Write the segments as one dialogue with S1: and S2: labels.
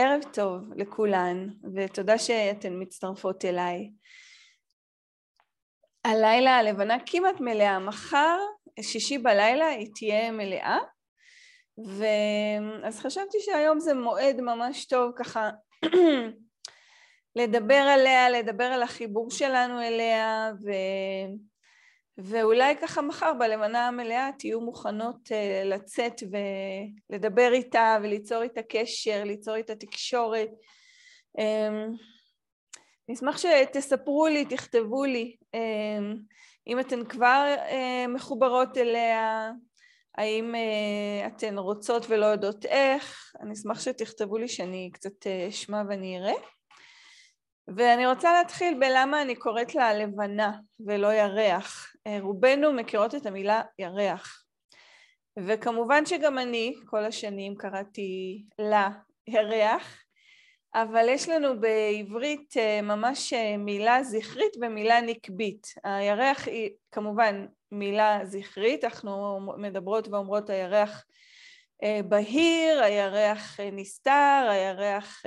S1: ערב טוב לכולן, ותודה שאתן מצטרפות אליי. הלילה הלבנה כמעט מלאה, מחר, שישי בלילה, היא תהיה מלאה, ואז חשבתי שהיום זה מועד ממש טוב ככה לדבר עליה, לדבר על החיבור שלנו אליה, ו... ואולי ככה מחר בלבנה המלאה תהיו מוכנות uh, לצאת ולדבר איתה וליצור איתה קשר, ליצור איתה תקשורת. Um, נשמח שתספרו לי, תכתבו לי, um, אם אתן כבר uh, מחוברות אליה, האם uh, אתן רוצות ולא יודעות איך, אני אשמח שתכתבו לי שאני קצת אשמע ואני אראה. ואני רוצה להתחיל בלמה אני קוראת לה לבנה ולא ירח. אה, רובנו מכירות את המילה ירח. וכמובן שגם אני כל השנים קראתי לה ירח, אבל יש לנו בעברית אה, ממש אה, מילה זכרית ומילה נקבית. הירח היא כמובן מילה זכרית, אנחנו מדברות ואומרות הירח בהיר, הירח נסתר, הירח...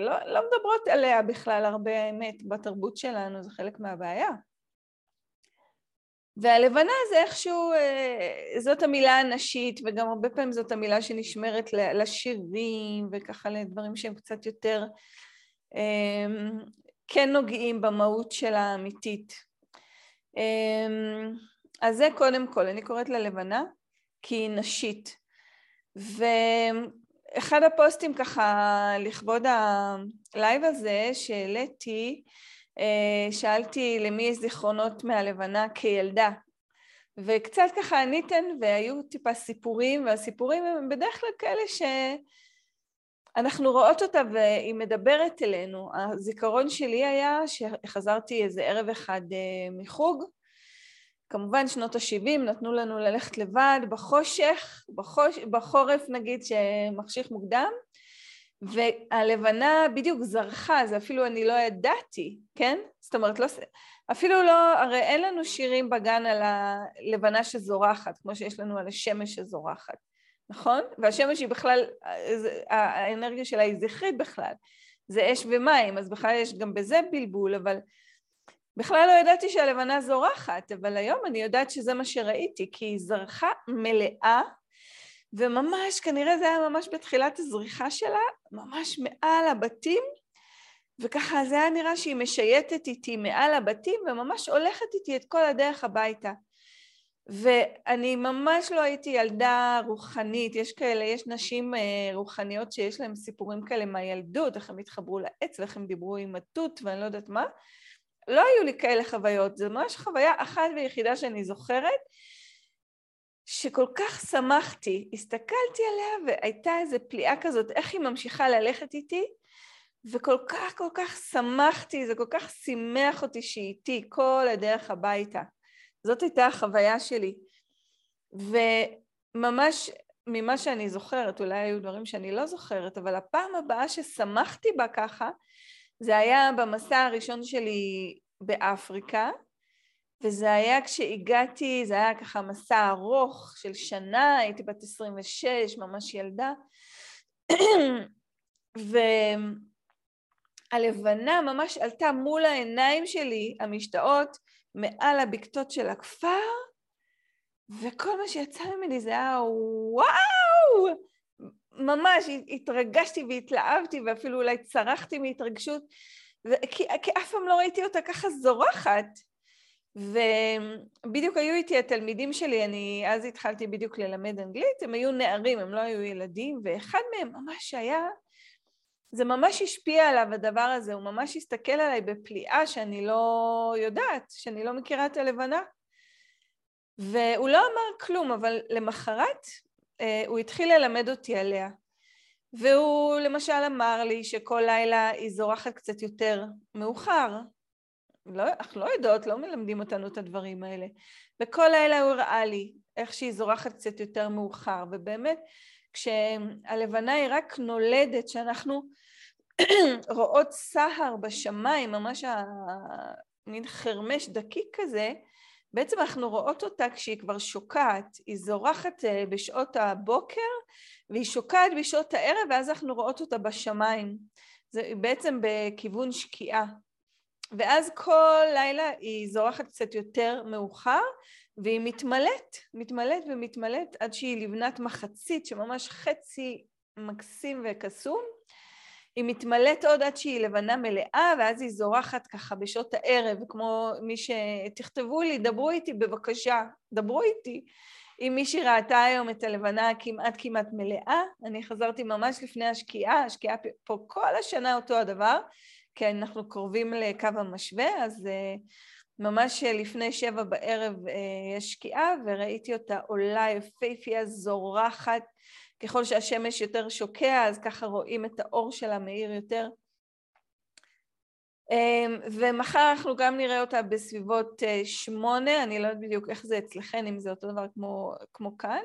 S1: לא, לא מדברות עליה בכלל הרבה האמת בתרבות שלנו, זה חלק מהבעיה. והלבנה זה איכשהו, זאת המילה הנשית, וגם הרבה פעמים זאת המילה שנשמרת לשירים, וככה לדברים שהם קצת יותר כן נוגעים במהות של האמיתית. אז זה קודם כל, אני קוראת לה לבנה, כי היא נשית. ואחד הפוסטים ככה לכבוד ה live הזה שהעליתי, אה, שאלתי למי יש זיכרונות מהלבנה כילדה. וקצת ככה עניתן והיו טיפה סיפורים, והסיפורים הם בדרך כלל כאלה שאנחנו רואות אותה והיא מדברת אלינו. הזיכרון שלי היה שחזרתי איזה ערב אחד אה, מחוג, כמובן שנות ה-70 נתנו לנו ללכת לבד בחושך, בחוש, בחורף נגיד שמחשיך מוקדם, והלבנה בדיוק זרחה, זה אפילו אני לא ידעתי, כן? זאת אומרת, לא, אפילו לא, הרי אין לנו שירים בגן על הלבנה שזורחת, כמו שיש לנו על השמש שזורחת, נכון? והשמש היא בכלל, האנרגיה שלה היא זכרית בכלל, זה אש ומים, אז בכלל יש גם בזה בלבול, אבל בכלל לא ידעתי שהלבנה זורחת, אבל היום אני יודעת שזה מה שראיתי, כי היא זרחה מלאה, וממש, כנראה זה היה ממש בתחילת הזריחה שלה, ממש מעל הבתים, וככה זה היה נראה שהיא משייטת איתי מעל הבתים, וממש הולכת איתי את כל הדרך הביתה. ואני ממש לא הייתי ילדה רוחנית, יש כאלה, יש נשים אה, רוחניות שיש להן סיפורים כאלה מהילדות, איך הם התחברו לעץ ואיך הם דיברו עם התות ואני לא יודעת מה, לא היו לי כאלה חוויות, זו ממש חוויה אחת ויחידה שאני זוכרת, שכל כך שמחתי, הסתכלתי עליה והייתה איזו פליאה כזאת, איך היא ממשיכה ללכת איתי, וכל כך כל כך שמחתי, זה כל כך שימח אותי שהיא איתי כל הדרך הביתה. זאת הייתה החוויה שלי. וממש ממה שאני זוכרת, אולי היו דברים שאני לא זוכרת, אבל הפעם הבאה ששמחתי בה ככה, זה היה במסע הראשון שלי באפריקה, וזה היה כשהגעתי, זה היה ככה מסע ארוך של שנה, הייתי בת 26, ממש ילדה, והלבנה ממש עלתה מול העיניים שלי, המשתאות, מעל הבקתות של הכפר, וכל מה שיצא ממני זה היה וואו! ממש התרגשתי והתלהבתי ואפילו אולי צרחתי מהתרגשות כי, כי אף פעם לא ראיתי אותה ככה זורחת. ובדיוק היו איתי התלמידים שלי, אני אז התחלתי בדיוק ללמד אנגלית, הם היו נערים, הם לא היו ילדים, ואחד מהם ממש היה, זה ממש השפיע עליו הדבר הזה, הוא ממש הסתכל עליי בפליאה שאני לא יודעת, שאני לא מכירה את הלבנה. והוא לא אמר כלום, אבל למחרת אה, הוא התחיל ללמד אותי עליה. והוא למשל אמר לי שכל לילה היא זורחת קצת יותר מאוחר. לא, אנחנו לא יודעות, לא מלמדים אותנו את הדברים האלה. וכל לילה הוא הראה לי איך שהיא זורחת קצת יותר מאוחר, ובאמת כשהלבנה היא רק נולדת, שאנחנו רואות סהר בשמיים, ממש מין חרמש דקיק כזה, בעצם אנחנו רואות אותה כשהיא כבר שוקעת, היא זורחת אה, בשעות הבוקר והיא שוקעת בשעות הערב ואז אנחנו רואות אותה בשמיים. זה בעצם בכיוון שקיעה. ואז כל לילה היא זורחת קצת יותר מאוחר והיא מתמלאת, מתמלאת ומתמלאת עד שהיא לבנת מחצית שממש חצי מקסים וקסום. היא מתמלאת עוד עד שהיא לבנה מלאה ואז היא זורחת ככה בשעות הערב כמו מי ש... תכתבו לי, דברו איתי בבקשה, דברו איתי. אם מישהי ראתה היום את הלבנה כמעט כמעט מלאה, אני חזרתי ממש לפני השקיעה, השקיעה פה כל השנה אותו הדבר, כי אנחנו קרובים לקו המשווה, אז uh, ממש לפני שבע בערב uh, יש שקיעה, וראיתי אותה עולה יפייפייה, זורחת, ככל שהשמש יותר שוקע, אז ככה רואים את האור שלה מאיר יותר. ומחר אנחנו גם נראה אותה בסביבות אה, שמונה, אני לא יודעת בדיוק איך זה אצלכם, אם זה אותו דבר כמו, כמו כאן.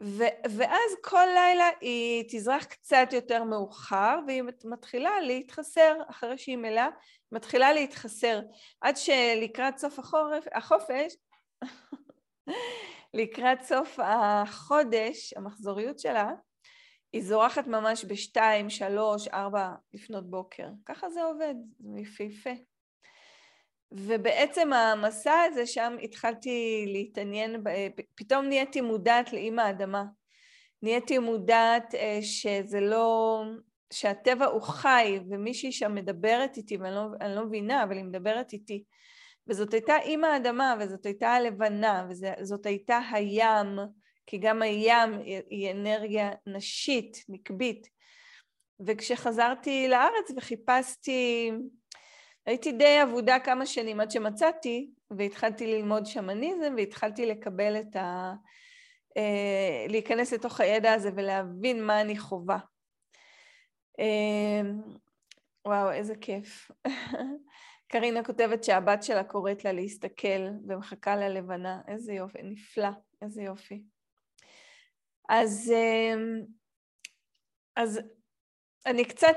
S1: ו- ואז כל לילה היא תזרח קצת יותר מאוחר, והיא מתחילה להתחסר, אחרי שהיא מלאה, מתחילה להתחסר, עד שלקראת סוף החורף, החופש, לקראת סוף החודש, המחזוריות שלה, היא זורחת ממש בשתיים, שלוש, ארבע לפנות בוקר. ככה זה עובד, זה יפהפה. ובעצם המסע הזה, שם התחלתי להתעניין, פתאום נהייתי מודעת לאימא האדמה. נהייתי מודעת אה, שזה לא, שהטבע הוא חי, ומישהי שם מדברת איתי, ואני לא, לא מבינה, אבל היא מדברת איתי. וזאת הייתה אימא האדמה, וזאת הייתה הלבנה, וזאת הייתה הים, כי גם הים היא אנרגיה נשית, נקבית. וכשחזרתי לארץ וחיפשתי, הייתי די אבודה כמה שנים עד שמצאתי, והתחלתי ללמוד שמניזם, והתחלתי לקבל את ה... אה, להיכנס לתוך הידע הזה ולהבין מה אני חווה. אה, וואו, איזה כיף. קרינה כותבת שהבת שלה קוראת לה להסתכל ומחכה ללבנה. איזה יופי, נפלא, איזה יופי. אז, אמ, אז אני קצת,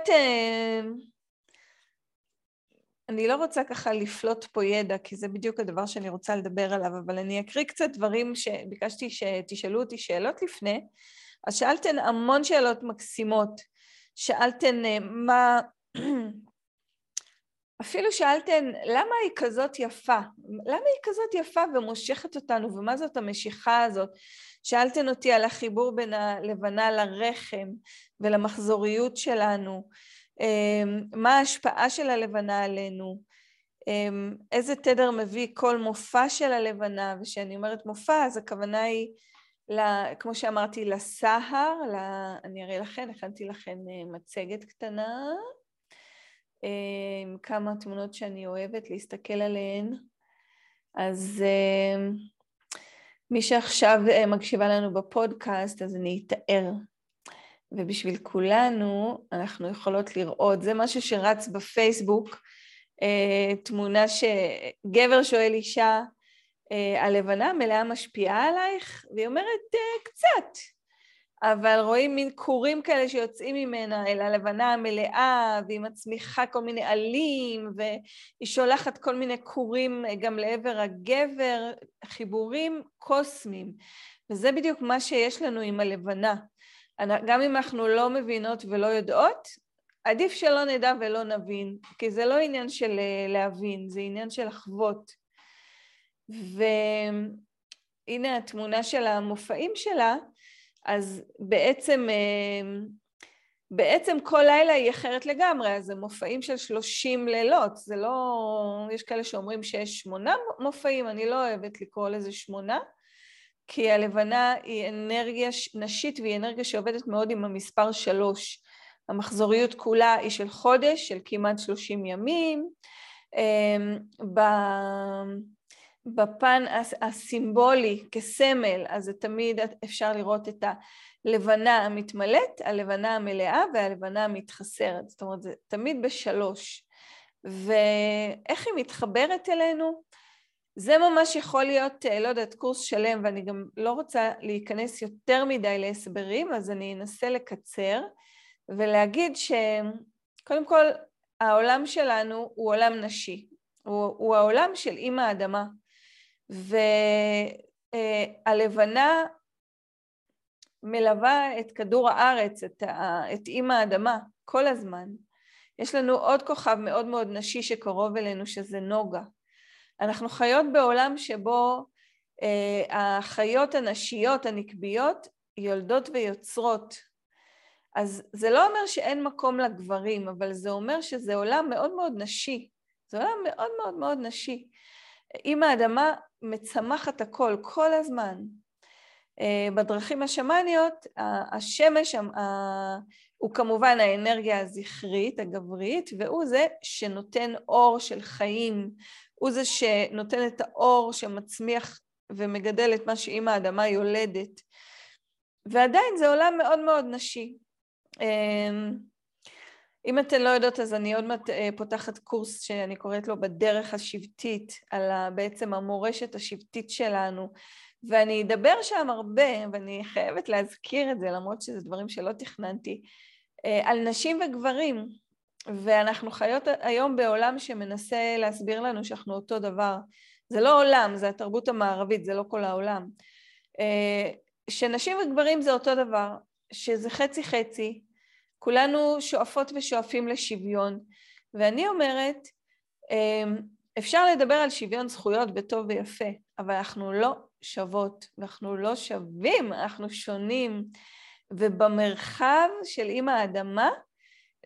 S1: אני לא רוצה ככה לפלוט פה ידע, כי זה בדיוק הדבר שאני רוצה לדבר עליו, אבל אני אקריא קצת דברים שביקשתי שתשאלו אותי שאלות לפני. אז שאלתן המון שאלות מקסימות. שאלתן אה, מה... אפילו שאלתן למה היא כזאת יפה? למה היא כזאת יפה ומושכת אותנו, ומה זאת המשיכה הזאת? שאלתן אותי על החיבור בין הלבנה לרחם ולמחזוריות שלנו, מה ההשפעה של הלבנה עלינו, אמ, איזה תדר מביא כל מופע של הלבנה, וכשאני אומרת מופע אז הכוונה היא, לה, כמו שאמרתי, לסהר, לה, אני אראה לכם, הכנתי לכם אה, מצגת קטנה, עם כמה תמונות שאני אוהבת להסתכל עליהן. אז אמ, מי שעכשיו אה, מקשיבה לנו בפודקאסט, אז אני אתאר. ובשביל כולנו, אנחנו יכולות לראות, זה משהו שרץ בפייסבוק, אה, תמונה שגבר שואל אישה, אה, הלבנה מלאה משפיעה עלייך? והיא אומרת, קצת. אבל רואים מין כורים כאלה שיוצאים ממנה אל הלבנה המלאה, והיא מצמיחה כל מיני עלים, והיא שולחת כל מיני כורים גם לעבר הגבר, חיבורים קוסמיים. וזה בדיוק מה שיש לנו עם הלבנה. גם אם אנחנו לא מבינות ולא יודעות, עדיף שלא נדע ולא נבין, כי זה לא עניין של אה, להבין, זה עניין של לחוות. והנה התמונה של המופעים שלה, אז בעצם, אה, בעצם כל לילה היא אחרת לגמרי, אז זה מופעים של שלושים לילות, זה לא... יש כאלה שאומרים שיש שמונה מופעים, אני לא אוהבת לקרוא לזה שמונה, כי הלבנה היא אנרגיה נשית והיא אנרגיה שעובדת מאוד עם המספר שלוש. המחזוריות כולה היא של חודש, של כמעט שלושים ימים. אה, בפן הסימבולי כסמל, אז זה תמיד אפשר לראות את הלבנה המתמלאת, הלבנה המלאה והלבנה המתחסרת. זאת אומרת, זה תמיד בשלוש. ואיך היא מתחברת אלינו? זה ממש יכול להיות, אה, לא יודעת, קורס שלם, ואני גם לא רוצה להיכנס יותר מדי להסברים, אז אני אנסה לקצר ולהגיד שקודם כל, העולם שלנו הוא עולם נשי. הוא, הוא העולם של אימא האדמה. והלבנה מלווה את כדור הארץ, את, את אימא האדמה, כל הזמן. יש לנו עוד כוכב מאוד מאוד נשי שקרוב אלינו, שזה נוגה. אנחנו חיות בעולם שבו אה, החיות הנשיות, הנקביות, יולדות ויוצרות. אז זה לא אומר שאין מקום לגברים, אבל זה אומר שזה עולם מאוד מאוד נשי. זה עולם מאוד מאוד מאוד נשי. אם האדמה מצמחת הכל, כל הזמן. אה, בדרכים השמאניות, השמש הוא כמובן האנרגיה הזכרית, הגברית, והוא זה שנותן אור של חיים, הוא זה שנותן את האור שמצמיח ומגדל את מה שאימא האדמה יולדת. ועדיין זה עולם מאוד מאוד נשי. אמ, אם אתן לא יודעות אז אני עוד מעט אה, פותחת קורס שאני קוראת לו בדרך השבטית, על בעצם המורשת השבטית שלנו, ואני אדבר שם הרבה, ואני חייבת להזכיר את זה למרות שזה דברים שלא תכננתי, אה, על נשים וגברים, ואנחנו חיות היום בעולם שמנסה להסביר לנו שאנחנו אותו דבר. זה לא עולם, זה התרבות המערבית, זה לא כל העולם. אה, שנשים וגברים זה אותו דבר, שזה חצי חצי, כולנו שואפות ושואפים לשוויון, ואני אומרת, אה, אפשר לדבר על שוויון זכויות בטוב ויפה, אבל אנחנו לא שוות, ואנחנו לא שווים, אנחנו שונים. ובמרחב של אימא האדמה,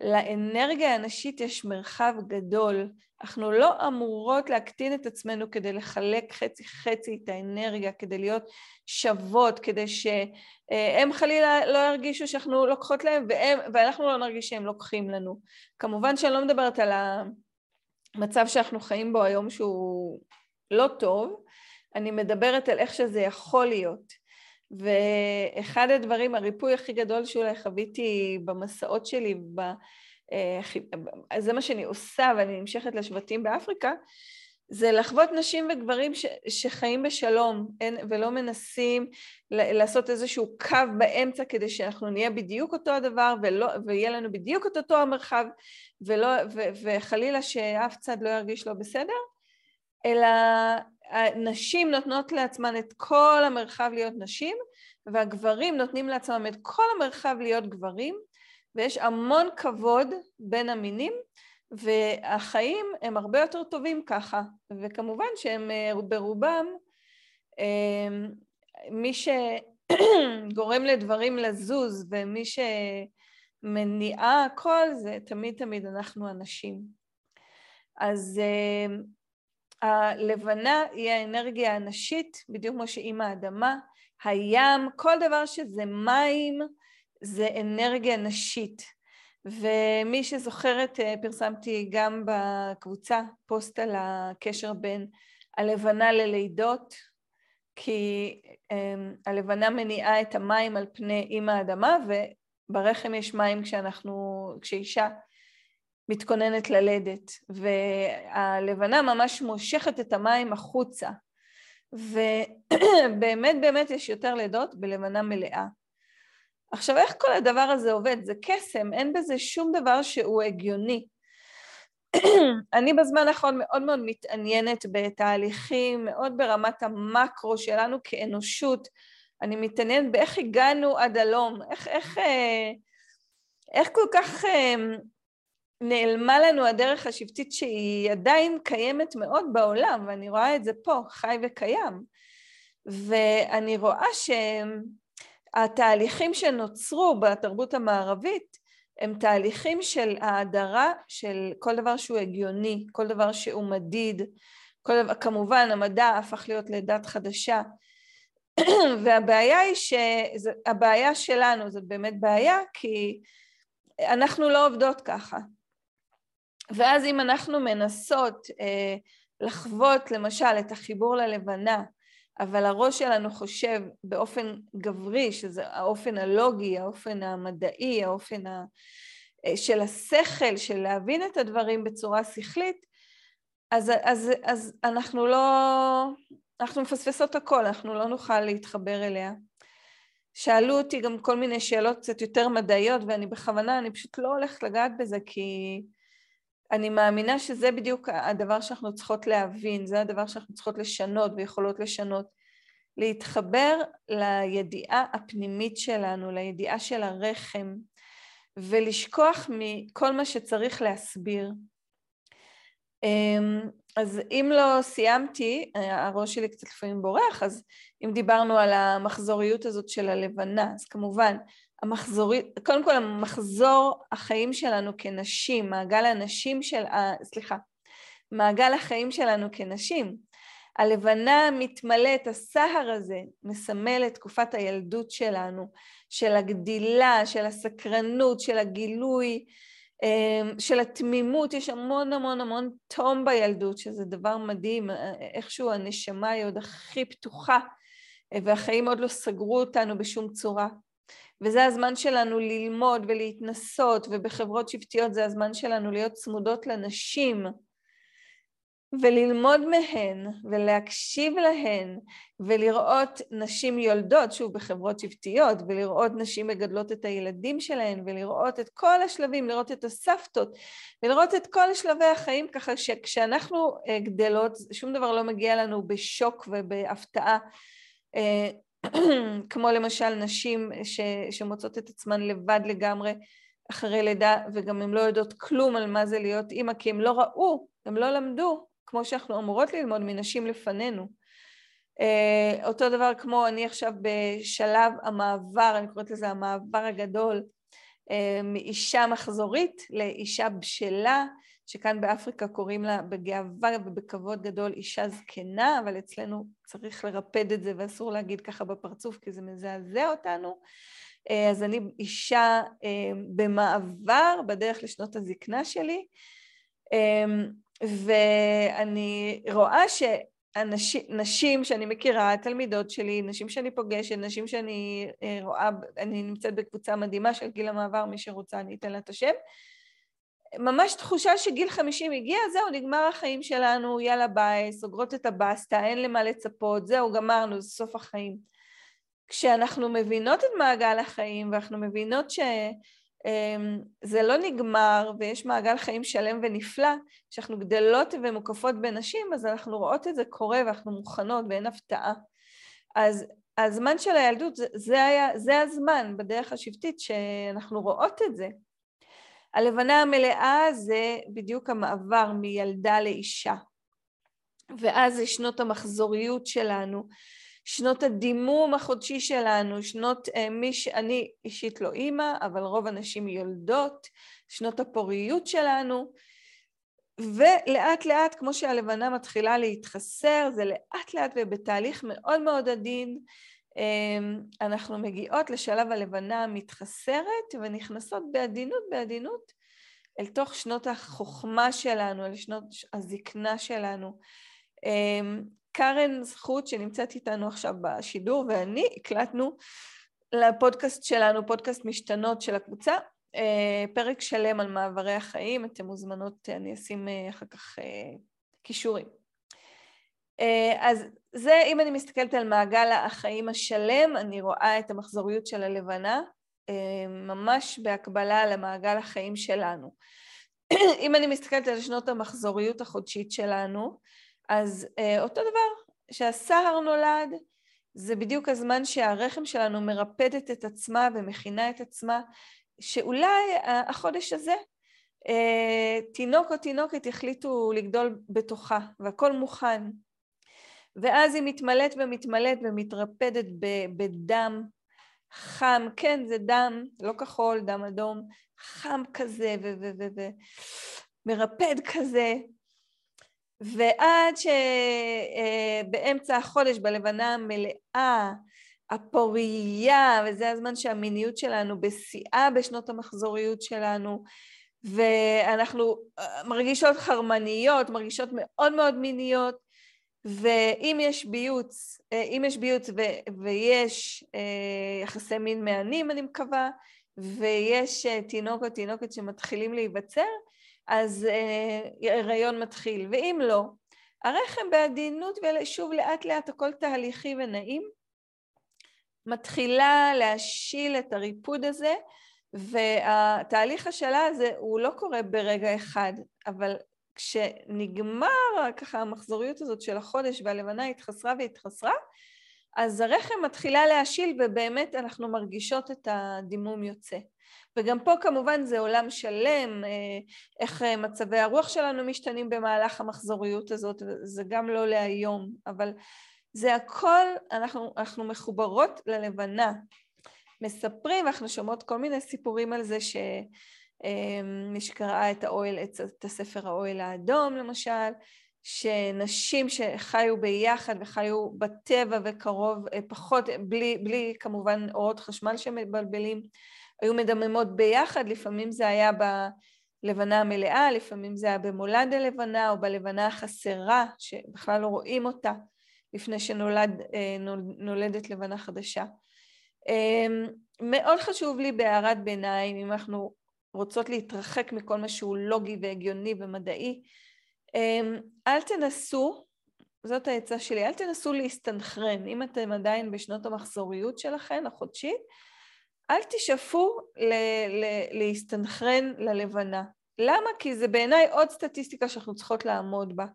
S1: לאנרגיה הנשית יש מרחב גדול. אנחנו לא אמורות להקטין את עצמנו כדי לחלק חצי חצי את האנרגיה, כדי להיות שוות, כדי שהם חלילה לא ירגישו שאנחנו לוקחות להם והם, ואנחנו לא נרגיש שהם לוקחים לנו. כמובן שאני לא מדברת על המצב שאנחנו חיים בו היום שהוא לא טוב, אני מדברת על איך שזה יכול להיות. ואחד הדברים, הריפוי הכי גדול שאולי חוויתי במסעות שלי, ב... אה, זה מה שאני עושה ואני נמשכת לשבטים באפריקה, זה לחוות נשים וגברים ש, שחיים בשלום אין, ולא מנסים לעשות איזשהו קו באמצע כדי שאנחנו נהיה בדיוק אותו הדבר ולא, ויהיה לנו בדיוק את אותו המרחב ולא, ו, וחלילה שאף צד לא ירגיש לא בסדר, אלא הנשים נותנות לעצמן את כל המרחב להיות נשים, והגברים נותנים לעצמם את כל המרחב להיות גברים, ויש המון כבוד בין המינים, והחיים הם הרבה יותר טובים ככה, וכמובן שהם אה, ברובם, אה, מי שגורם לדברים לזוז ומי שמניעה הכל זה תמיד תמיד אנחנו הנשים. אז אה, הלבנה היא האנרגיה הנשית, בדיוק כמו שאימא האדמה, הים, כל דבר שזה מים זה אנרגיה נשית. ומי שזוכרת, אה, פרסמתי גם בקבוצה פוסט על הקשר בין הלבנה ללידות, כי אמ, הלבנה מניעה את המים על פני אימא האדמה, וברחם יש מים כשאנחנו, כשאישה מתכוננת ללדת, והלבנה ממש מושכת את המים החוצה, ובאמת באמת יש יותר לידות בלבנה מלאה. עכשיו איך כל הדבר הזה עובד? זה קסם, אין בזה שום דבר שהוא הגיוני. אני בזמן האחרון מאוד מאוד מתעניינת בתהליכים מאוד ברמת המקרו שלנו כאנושות. אני מתעניינת באיך הגענו עד הלום, איך, איך, אה, איך כל כך אה, נעלמה לנו הדרך השבטית שהיא עדיין קיימת מאוד בעולם, ואני רואה את זה פה, חי וקיים. ואני רואה שהתהליכים שנוצרו בתרבות המערבית הם תהליכים של האדרה של כל דבר שהוא הגיוני, כל דבר שהוא מדיד, כל דבר, כמובן המדע הפך להיות לדת חדשה, והבעיה היא שהבעיה שלנו זאת באמת בעיה כי אנחנו לא עובדות ככה. ואז אם אנחנו מנסות אה, לחוות למשל את החיבור ללבנה, אבל הראש שלנו חושב באופן גברי, שזה האופן הלוגי, האופן המדעי, האופן ה... אה, של השכל, של להבין את הדברים בצורה שכלית, אז, אז, אז אנחנו לא, אנחנו מפספסות הכל, אנחנו לא נוכל להתחבר אליה. שאלו אותי גם כל מיני שאלות קצת יותר מדעיות, ואני בכוונה, אני פשוט לא הולכת לגעת בזה, כי אני מאמינה שזה בדיוק הדבר שאנחנו צריכות להבין, זה הדבר שאנחנו צריכות לשנות ויכולות לשנות. להתחבר לידיעה הפנימית שלנו, לידיעה של הרחם, ולשכוח מכל מה שצריך להסביר. אמ, אז אם לא סיימתי, הראש שלי קצת לפעמים בורח, אז אם דיברנו על המחזוריות הזאת של הלבנה, אז כמובן, המחזוריות, קודם כל המחזור החיים שלנו כנשים, מעגל הנשים של, סליחה, מעגל החיים שלנו כנשים. הלבנה מתמלאת, הסהר הזה מסמל את תקופת הילדות שלנו, של הגדילה, של הסקרנות, של הגילוי, אמ, של התמימות, יש המון המון המון תום בילדות, שזה דבר מדהים, איכשהו הנשמה היא עוד הכי פתוחה, והחיים עוד לא סגרו אותנו בשום צורה. וזה הזמן שלנו ללמוד ולהתנסות, ובחברות שבטיות זה הזמן שלנו להיות צמודות לנשים, וללמוד מהן ולהקשיב להן ולראות נשים יולדות, שוב בחברות שבטיות, ולראות נשים מגדלות את הילדים שלהן ולראות את כל השלבים, לראות את הסבתות ולראות את כל שלבי החיים ככה שכשאנחנו אה, גדלות שום דבר לא מגיע לנו בשוק ובהפתעה אה, כמו למשל נשים ש, שמוצאות את עצמן לבד לגמרי אחרי לידה וגם הן לא יודעות כלום על מה זה להיות אימא כי הן לא ראו, הן לא למדו כמו שאנחנו אמורות ללמוד מנשים לפנינו. Uh, אותו דבר כמו אני עכשיו בשלב המעבר, אני קוראת לזה המעבר הגדול, uh, מאישה מחזורית לאישה בשלה, שכאן באפריקה קוראים לה בגאווה ובכבוד גדול אישה זקנה, אבל אצלנו צריך לרפד את זה ואסור להגיד ככה בפרצוף כי זה מזעזע אותנו. Uh, אז אני אישה uh, במעבר בדרך לשנות הזקנה שלי. Uh, ואני רואה שנשים שאני מכירה, תלמידות שלי, נשים שאני פוגשת, נשים שאני אה, רואה, אני נמצאת בקבוצה מדהימה של גיל המעבר, מי שרוצה אני אתן לה את השם, ממש תחושה שגיל 50 הגיע, זהו, נגמר החיים שלנו, יאללה ביי, סוגרות את הבסטה, אין למה לצפות, זהו, גמרנו, זה סוף החיים. כשאנחנו מבינות את מעגל החיים ואנחנו מבינות ש... אמ, לא נגמר ויש מעגל חיים שלם ונפלא, כשאנחנו גדלות ומוקפות בנשים, אז אנחנו רואות את זה קורה ואנחנו מוכנות ואין הפתעה. אז הזמן של הילדות, זה, היה, זה הזמן בדרך השבטית שאנחנו רואות את זה. הלבנה המלאה זה בדיוק המעבר מילדה לאישה. ואז זה שנות המחזוריות שלנו, שנות הדימום החודשי שלנו, שנות אה, מי ש... אני אישית לא אימא, אבל רוב הנשים יולדות, שנות הפוריות שלנו, ולאט לאט, כמו שהלבנה מתחילה להתחסר, זה לאט לאט ובתהליך מאוד מאוד עדין, אנחנו מגיעות לשלב הלבנה המתחסרת ונכנסות בעדינות בעדינות אל תוך שנות החוכמה שלנו, אל שנות הזקנה שלנו. אמ, קארן זכות שנמצאת איתנו עכשיו בשידור ואני הקלטנו לפודקאסט שלנו, פודקאסט משתנות של הקבוצה, אה, פרק שלם על מעברי החיים, אתן מוזמנות, אני אשים אה, אחר כך אה, קישורים. אז זה, אם אני מסתכלת על מעגל החיים השלם, אני רואה את המחזוריות של הלבנה, ממש בהקבלה למעגל החיים שלנו. אם אני מסתכלת על שנות המחזוריות החודשית שלנו, אז אה, אותו דבר, שהסהר נולד, זה בדיוק הזמן שהרחם שלנו מרפדת את עצמה ומכינה את עצמה, שאולי החודש הזה אה, תינוק או תינוקת יחליטו לגדול בתוכה, והכל מוכן. ואז היא מתמלאת ומתמלאת ומתרפדת בדם חם, כן, זה דם, לא כחול, דם אדום, חם כזה ומרפד כזה, ועד שבאמצע החודש בלבנה המלאה, הפורייה, וזה הזמן שהמיניות שלנו בשיאה בשנות המחזוריות שלנו, ואנחנו אה, מרגישות חרמניות, מרגישות מאוד מאוד מיניות, ואם יש ביוץ, אה, אם יש ביוץ ו- ויש אה, יחסי מין מהנים, אני מקווה, ויש תינוק או תינוקת שמתחילים להיווצר, אז אה, הריון מתחיל, ואם לא, הרחם בעדינות ושוב לאט לאט הכל תהליכי ונעים, מתחילה להשיל את הריפוד הזה והתהליך השאלה הזה הוא לא קורה ברגע אחד, אבל כשנגמר ככה המחזוריות הזאת של החודש והלבנה התחסרה והתחסרה, אז הרחם מתחילה להשיל ובאמת אנחנו מרגישות את הדימום יוצא. וגם פה כמובן זה עולם שלם, אה, איך אה, מצבי הרוח שלנו משתנים במהלך המחזוריות הזאת, זה גם לא להיום, אבל זה הכל, אנחנו, אנחנו מחוברות ללבנה. מספרים, אנחנו שומעות כל מיני סיפורים על זה ש... מי שקראה את האוהל, את הספר האוהל האדום למשל, שנשים שחיו ביחד וחיו בטבע וקרוב, אה, פחות, בלי, בלי כמובן אורות חשמל שמבלבלים, היו מדממות ביחד, לפעמים זה היה בלבנה המלאה, לפעמים זה היה במולד הלבנה או בלבנה החסרה, שבכלל לא רואים אותה לפני שנולדת אה, לבנה חדשה. אמ, מאוד חשוב לי בהערת ביניים, אם אנחנו רוצות להתרחק מכל מה שהוא לוגי והגיוני ומדעי, אמ, אל תנסו, זאת העצה שלי, אל תנסו להסתנכרן. אם אתם עדיין בשנות המחזוריות שלכם, החודשית, אל תשאפו להסתנכרן ללבנה. למה? כי זה בעיניי עוד סטטיסטיקה שאנחנו צריכות לעמוד בה.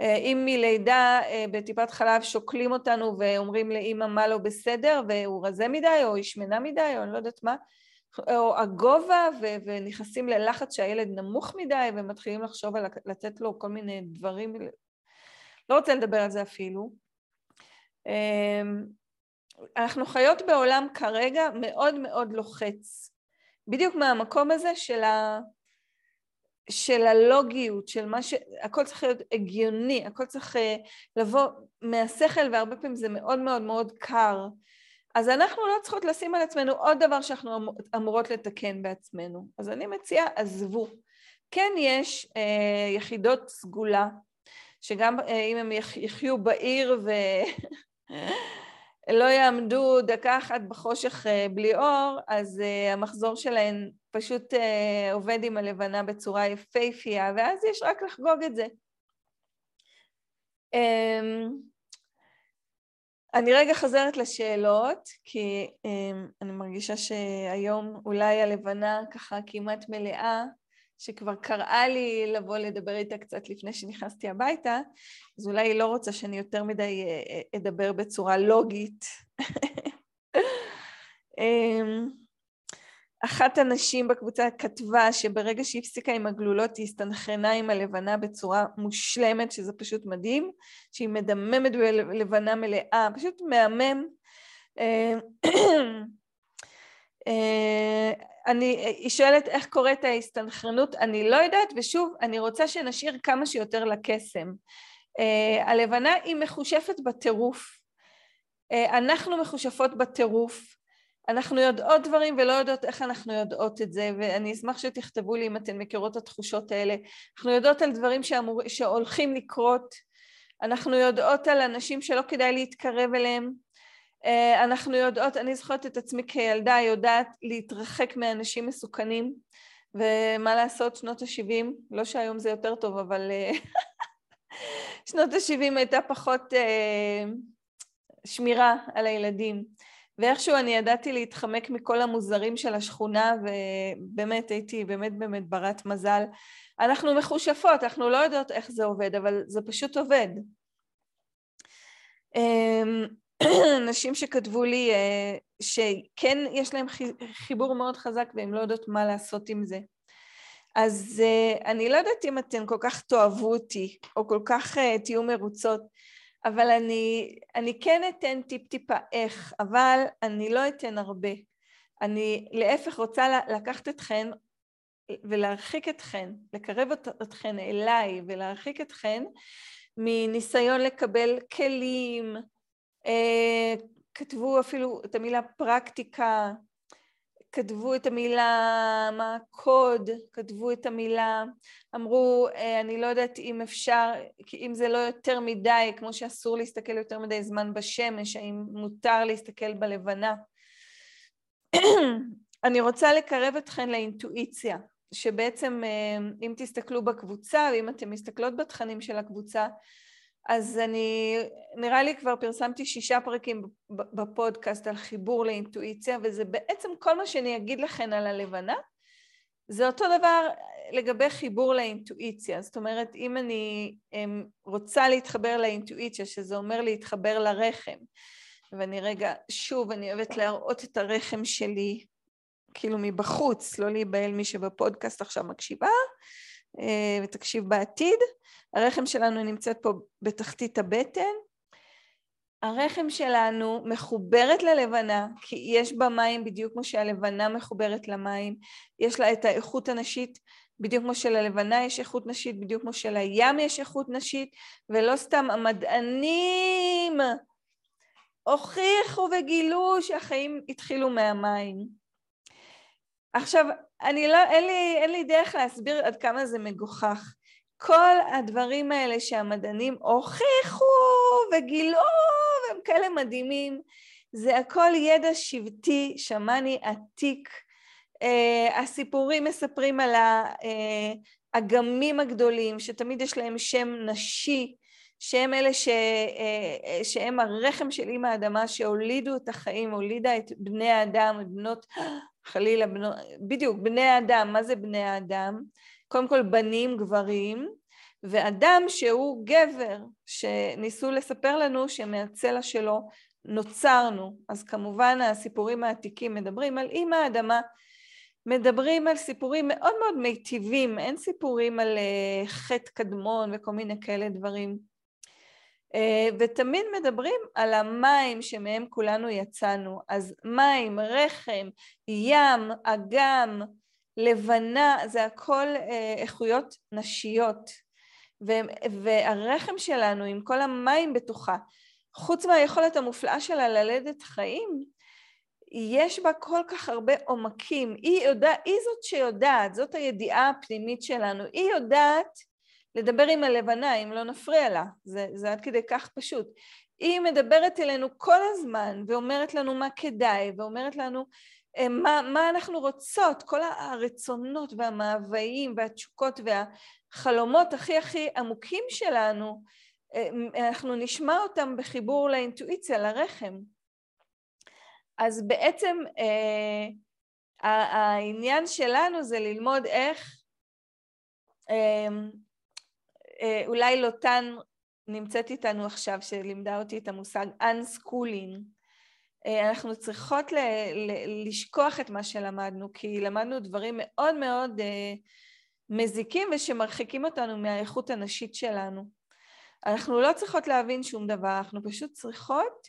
S1: אה, אם מלידה אה, בטיפת חלב שוקלים אותנו ואומרים לאימא מה לא בסדר והוא רזה מדי או היא שמנה מדי או אני לא יודעת מה, או הגובה ו- ונכנסים ללחץ שהילד נמוך מדי ומתחילים לחשוב על לתת לו כל מיני דברים, לא רוצה לדבר על זה אפילו. אמ, אנחנו חיות בעולם כרגע מאוד מאוד לוחץ, בדיוק מהמקום הזה של, ה... של הלוגיות, של מה ש... הכל צריך להיות הגיוני, הכל צריך אה, לבוא מהשכל והרבה פעמים זה מאוד מאוד מאוד קר. אז אנחנו לא צריכות לשים על עצמנו עוד דבר שאנחנו אמ-, אמורות לתקן בעצמנו. אז אני מציעה, עזבו. כן יש אה, יחידות סגולה, שגם אה, אם הם יחיו בעיר ולא יעמדו דקה אחת בחושך אה, בלי אור, אז אה, המחזור שלהן פשוט אה, עובד עם הלבנה בצורה יפייפייה, ואז יש רק לחגוג את זה. אני רגע חוזרת לשאלות, כי um, אני מרגישה שהיום אולי הלבנה ככה כמעט מלאה, שכבר קראה לי לבוא לדבר איתה קצת לפני שנכנסתי הביתה, אז אולי היא לא רוצה שאני יותר מדי אה, אה, אדבר בצורה לוגית. um, אחת הנשים בקבוצה כתבה שברגע שהיא הפסיקה עם הגלולות היא הסתנכרנה עם הלבנה בצורה מושלמת, שזה פשוט מדהים, שהיא מדממת בלבנה מלאה, פשוט מהמם. אה, אה, אני, היא שואלת איך קורית ההסתנכרנות, אני לא יודעת, ושוב, אני רוצה שנשאיר כמה שיותר לקסם. Uh, הלבנה היא מחושפת בטירוף. אנחנו מחושפות בטירוף. אנחנו יודעות דברים ולא יודעות איך אנחנו יודעות את זה, ואני אשמח שתכתבו לי אם אתן מכירות את התחושות האלה. אנחנו יודעות על דברים שאמור, שהולכים לקרות, אנחנו יודעות על אנשים שלא כדאי להתקרב אליהם, אה, אנחנו יודעות, אני זוכרת את עצמי כילדה, יודעת להתרחק מאנשים מסוכנים, ומה לעשות, שנות ה-70, לא שהיום זה יותר טוב, אבל אה, שנות ה-70 הייתה פחות אה, שמירה על הילדים. ואיכשהו אני ידעתי להתחמק מכל המוזרים של השכונה, ובאמת הייתי באמת באמת ברת מזל. אנחנו מחושפות, אנחנו לא יודעות איך זה עובד, אבל זה פשוט עובד. אמ, נשים שכתבו לי אה, שכן יש להם חיבור מאוד חזק והם לא יודעות מה לעשות עם זה. אז אה, אני לא יודעת אם אתן כל כך תאהבו אותי, או כל כך אה, תהיו מרוצות, אבל אני, אני כן אתן טיפ-טיפה איך, אבל אני לא אתן הרבה. אני להפך רוצה לקחת אתכן ולהרחיק אתכן, לקרב אתכן אליי ולהרחיק אתכן מניסיון לקבל כלים, אה, כתבו אפילו את המילה פרקטיקה, כתבו את המילה, מה הקוד, כתבו את המילה, אמרו, אה, אני לא יודעת אם אפשר, אם זה לא יותר מדי, כמו שאסור להסתכל יותר מדי זמן בשמש, האם מותר להסתכל בלבנה. אני רוצה לקרב אתכן לאינטואיציה, שבעצם אה, אם תסתכלו בקבוצה, ואם אתן מסתכלות בתכנים של הקבוצה, אז אני, נראה לי כבר פרסמתי שישה פרקים בפודקאסט על חיבור לאינטואיציה, וזה בעצם כל מה שאני אגיד לכם על הלבנה, זה אותו דבר לגבי חיבור לאינטואיציה. זאת אומרת, אם אני אמ, רוצה להתחבר לאינטואיציה, שזה אומר להתחבר לרחם, ואני רגע, שוב, אני אוהבת להראות את הרחם שלי, כאילו מבחוץ, לא להיבהל מי שבפודקאסט עכשיו מקשיבה, אה, ותקשיב בעתיד. הרחם שלנו נמצאת פה בתחתית הבטן. הרחם שלנו מחוברת ללבנה, כי יש בה מים בדיוק כמו שהלבנה מחוברת למים. יש לה את האיכות הנשית בדיוק כמו שללבנה יש איכות נשית, בדיוק כמו שלים יש איכות נשית, ולא סתם המדענים הוכיחו וגילו שהחיים התחילו מהמים. עכשיו, אני לא, אין לי, אין לי דרך להסביר עד כמה זה מגוחך. כל הדברים האלה שהמדענים הוכיחו וגילו, והם כאלה מדהימים, זה הכל ידע שבטי, שמאני עתיק. Uh, הסיפורים מספרים על האגמים הגדולים, שתמיד יש להם שם נשי, שהם אלה ש, uh, שהם הרחם של אימא האדמה שהולידו את החיים, הולידה את בני האדם, את בנות, חלילה, בנות, בדיוק, בני האדם, מה זה בני האדם? קודם כל בנים, גברים, ואדם שהוא גבר, שניסו לספר לנו שמהצלע שלו נוצרנו. אז כמובן הסיפורים העתיקים מדברים על אימא האדמה, מדברים על סיפורים מאוד מאוד מיטיבים, אין סיפורים על uh, חטא קדמון וכל מיני כאלה דברים. Uh, ותמיד מדברים על המים שמהם כולנו יצאנו. אז מים, רחם, ים, אגם, לבנה, זה הכל uh, איכויות נשיות. והרחם שלנו עם כל המים בתוכה, חוץ מהיכולת המופלאה שלה ללדת חיים, יש בה כל כך הרבה עומקים. היא, יודע, היא זאת שיודעת, זאת הידיעה הפנימית שלנו. היא יודעת לדבר עם הלבנה, אם לא נפריע לה. זה, זה עד כדי כך פשוט. היא מדברת אלינו כל הזמן ואומרת לנו מה כדאי, ואומרת לנו אה, מה, מה אנחנו רוצות, כל הרצונות והמאוויים והתשוקות והחלומות הכי הכי עמוקים שלנו, אה, אנחנו נשמע אותם בחיבור לאינטואיציה, לרחם. אז בעצם אה, העניין שלנו זה ללמוד איך, אה, אה, אולי לוטן נמצאת איתנו עכשיו, שלימדה אותי את המושג unschooling, אה, אנחנו צריכות ל, ל, לשכוח את מה שלמדנו, כי למדנו דברים מאוד מאוד אה, מזיקים ושמרחיקים אותנו מהאיכות הנשית שלנו. אנחנו לא צריכות להבין שום דבר, אנחנו פשוט צריכות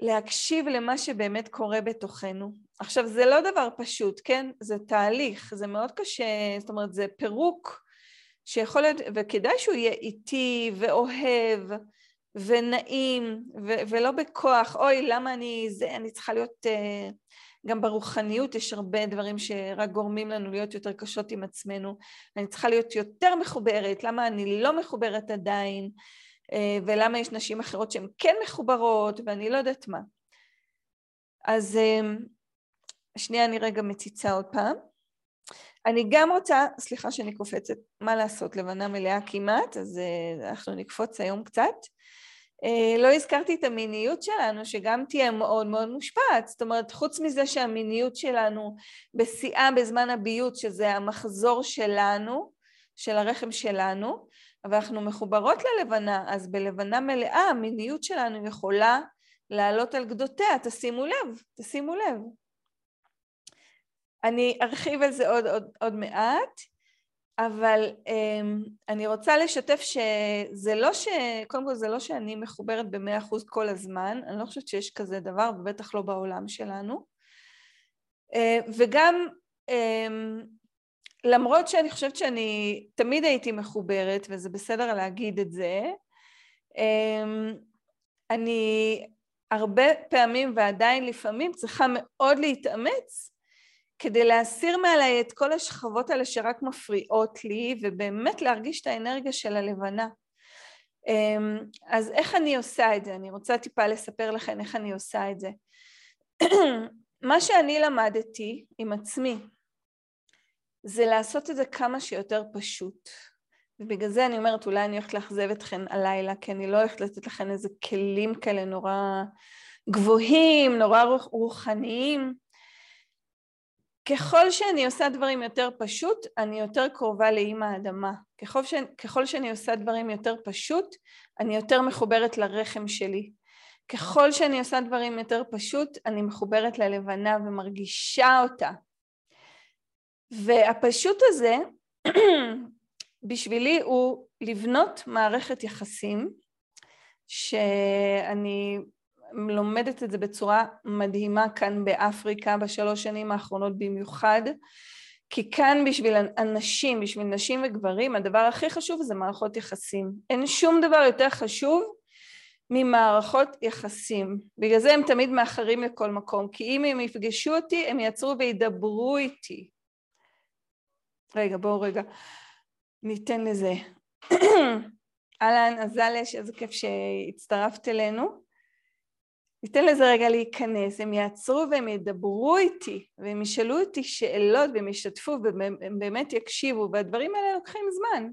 S1: להקשיב למה שבאמת קורה בתוכנו. עכשיו, זה לא דבר פשוט, כן? זה תהליך, זה מאוד קשה, זאת אומרת, זה פירוק שיכול להיות, וכדאי שהוא יהיה איטי ואוהב ונעים ו- ולא בכוח, אוי, למה אני זה, אני צריכה להיות... Uh, גם ברוחניות יש הרבה דברים שרק גורמים לנו להיות יותר קשות עם עצמנו. אני צריכה להיות יותר מחוברת, למה אני לא מחוברת עדיין? אה, ולמה יש נשים אחרות שהן כן מחוברות, ואני לא יודעת מה. אז אה, שנייה, אני רגע מציצה עוד פעם. אני גם רוצה, סליחה שאני קופצת, מה לעשות, לבנה מלאה כמעט, אז אנחנו נקפוץ היום קצת. לא הזכרתי את המיניות שלנו, שגם תהיה מאוד מאוד מושפעת. זאת אומרת, חוץ מזה שהמיניות שלנו בשיאה בזמן הביות, שזה המחזור שלנו, של הרחם שלנו, אבל אנחנו מחוברות ללבנה, אז בלבנה מלאה המיניות שלנו יכולה לעלות על גדותיה, תשימו לב, תשימו לב. אני ארחיב על זה עוד, עוד, עוד מעט, אבל um, אני רוצה לשתף שזה לא ש... קודם כל זה לא שאני מחוברת במאה אחוז כל הזמן, אני לא חושבת שיש כזה דבר, ובטח לא בעולם שלנו. Uh, וגם um, למרות שאני חושבת שאני תמיד הייתי מחוברת, וזה בסדר להגיד את זה, אמ, אני הרבה פעמים ועדיין לפעמים צריכה מאוד להתאמץ כדי להסיר מעליי את כל השכבות האלה שרק מפריעות לי, ובאמת להרגיש את האנרגיה של הלבנה. אמ, אז איך אני עושה את זה? אני רוצה טיפה לספר לכם איך אני עושה את זה. מה שאני למדתי עם עצמי זה לעשות את זה כמה שיותר פשוט. ובגלל זה אני אומרת, אולי אני הולכת לאכזב אתכן הלילה, כי אני לא הולכת לתת לכן איזה כלים כאלה נורא גבוהים, נורא רוחניים. ככל שאני עושה דברים יותר פשוט, אני יותר קרובה לאימא האדמה. ככל, ש... ככל שאני עושה דברים יותר פשוט, אני יותר מחוברת לרחם שלי. ככל שאני עושה דברים יותר פשוט, אני מחוברת ללבנה ומרגישה אותה. והפשוט הזה, בשבילי הוא לבנות מערכת יחסים, שאני לומדת את זה בצורה מדהימה כאן באפריקה בשלוש שנים האחרונות במיוחד, כי כאן בשביל אנשים, בשביל נשים וגברים, הדבר הכי חשוב זה מערכות יחסים. אין שום דבר יותר חשוב ממערכות יחסים. בגלל זה הם תמיד מאחרים לכל מקום, כי אם הם יפגשו אותי, הם יעצרו וידברו איתי. רגע, בואו רגע, ניתן לזה. אהלן, אזלש, איזה כיף שהצטרפת אלינו. ניתן לזה רגע להיכנס, הם יעצרו והם ידברו איתי, והם ישאלו אותי שאלות והם ישתפו והם באמת יקשיבו, והדברים האלה לוקחים זמן.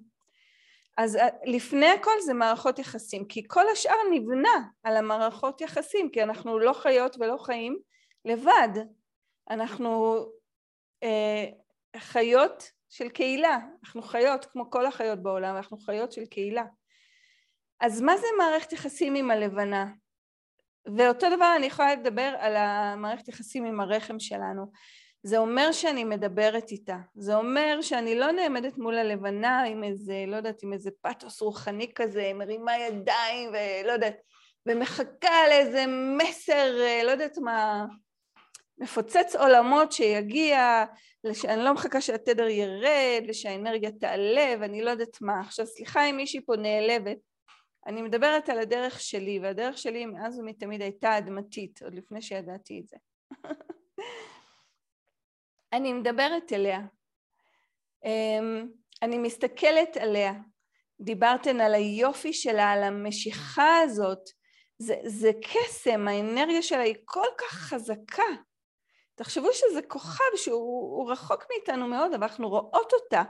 S1: אז אה, לפני הכל זה מערכות יחסים, כי כל השאר נבנה על המערכות יחסים, כי אנחנו לא חיות ולא חיים לבד, אנחנו אה, חיות של קהילה, אנחנו חיות כמו כל החיות בעולם, אנחנו חיות של קהילה. אז מה זה מערכת יחסים עם הלבנה? ואותו דבר אני יכולה לדבר על המערכת יחסים עם הרחם שלנו. זה אומר שאני מדברת איתה, זה אומר שאני לא נעמדת מול הלבנה עם איזה, לא יודעת, עם איזה פתוס רוחני כזה, מרימה ידיים ולא יודעת, ומחכה לאיזה מסר, לא יודעת מה, מפוצץ עולמות שיגיע, אני לא מחכה שהתדר ירד ושהאנרגיה תעלה ואני לא יודעת מה. עכשיו סליחה אם מישהי פה נעלבת, אני מדברת על הדרך שלי, והדרך שלי מאז ומתמיד הייתה אדמתית, עוד לפני שידעתי את זה. אני מדברת אליה, אמ, אני מסתכלת עליה, דיברתן על היופי שלה, על המשיכה הזאת, זה, זה קסם, האנרגיה שלה היא כל כך חזקה. תחשבו שזה כוכב שהוא רחוק מאיתנו מאוד, אבל אנחנו רואות אותה.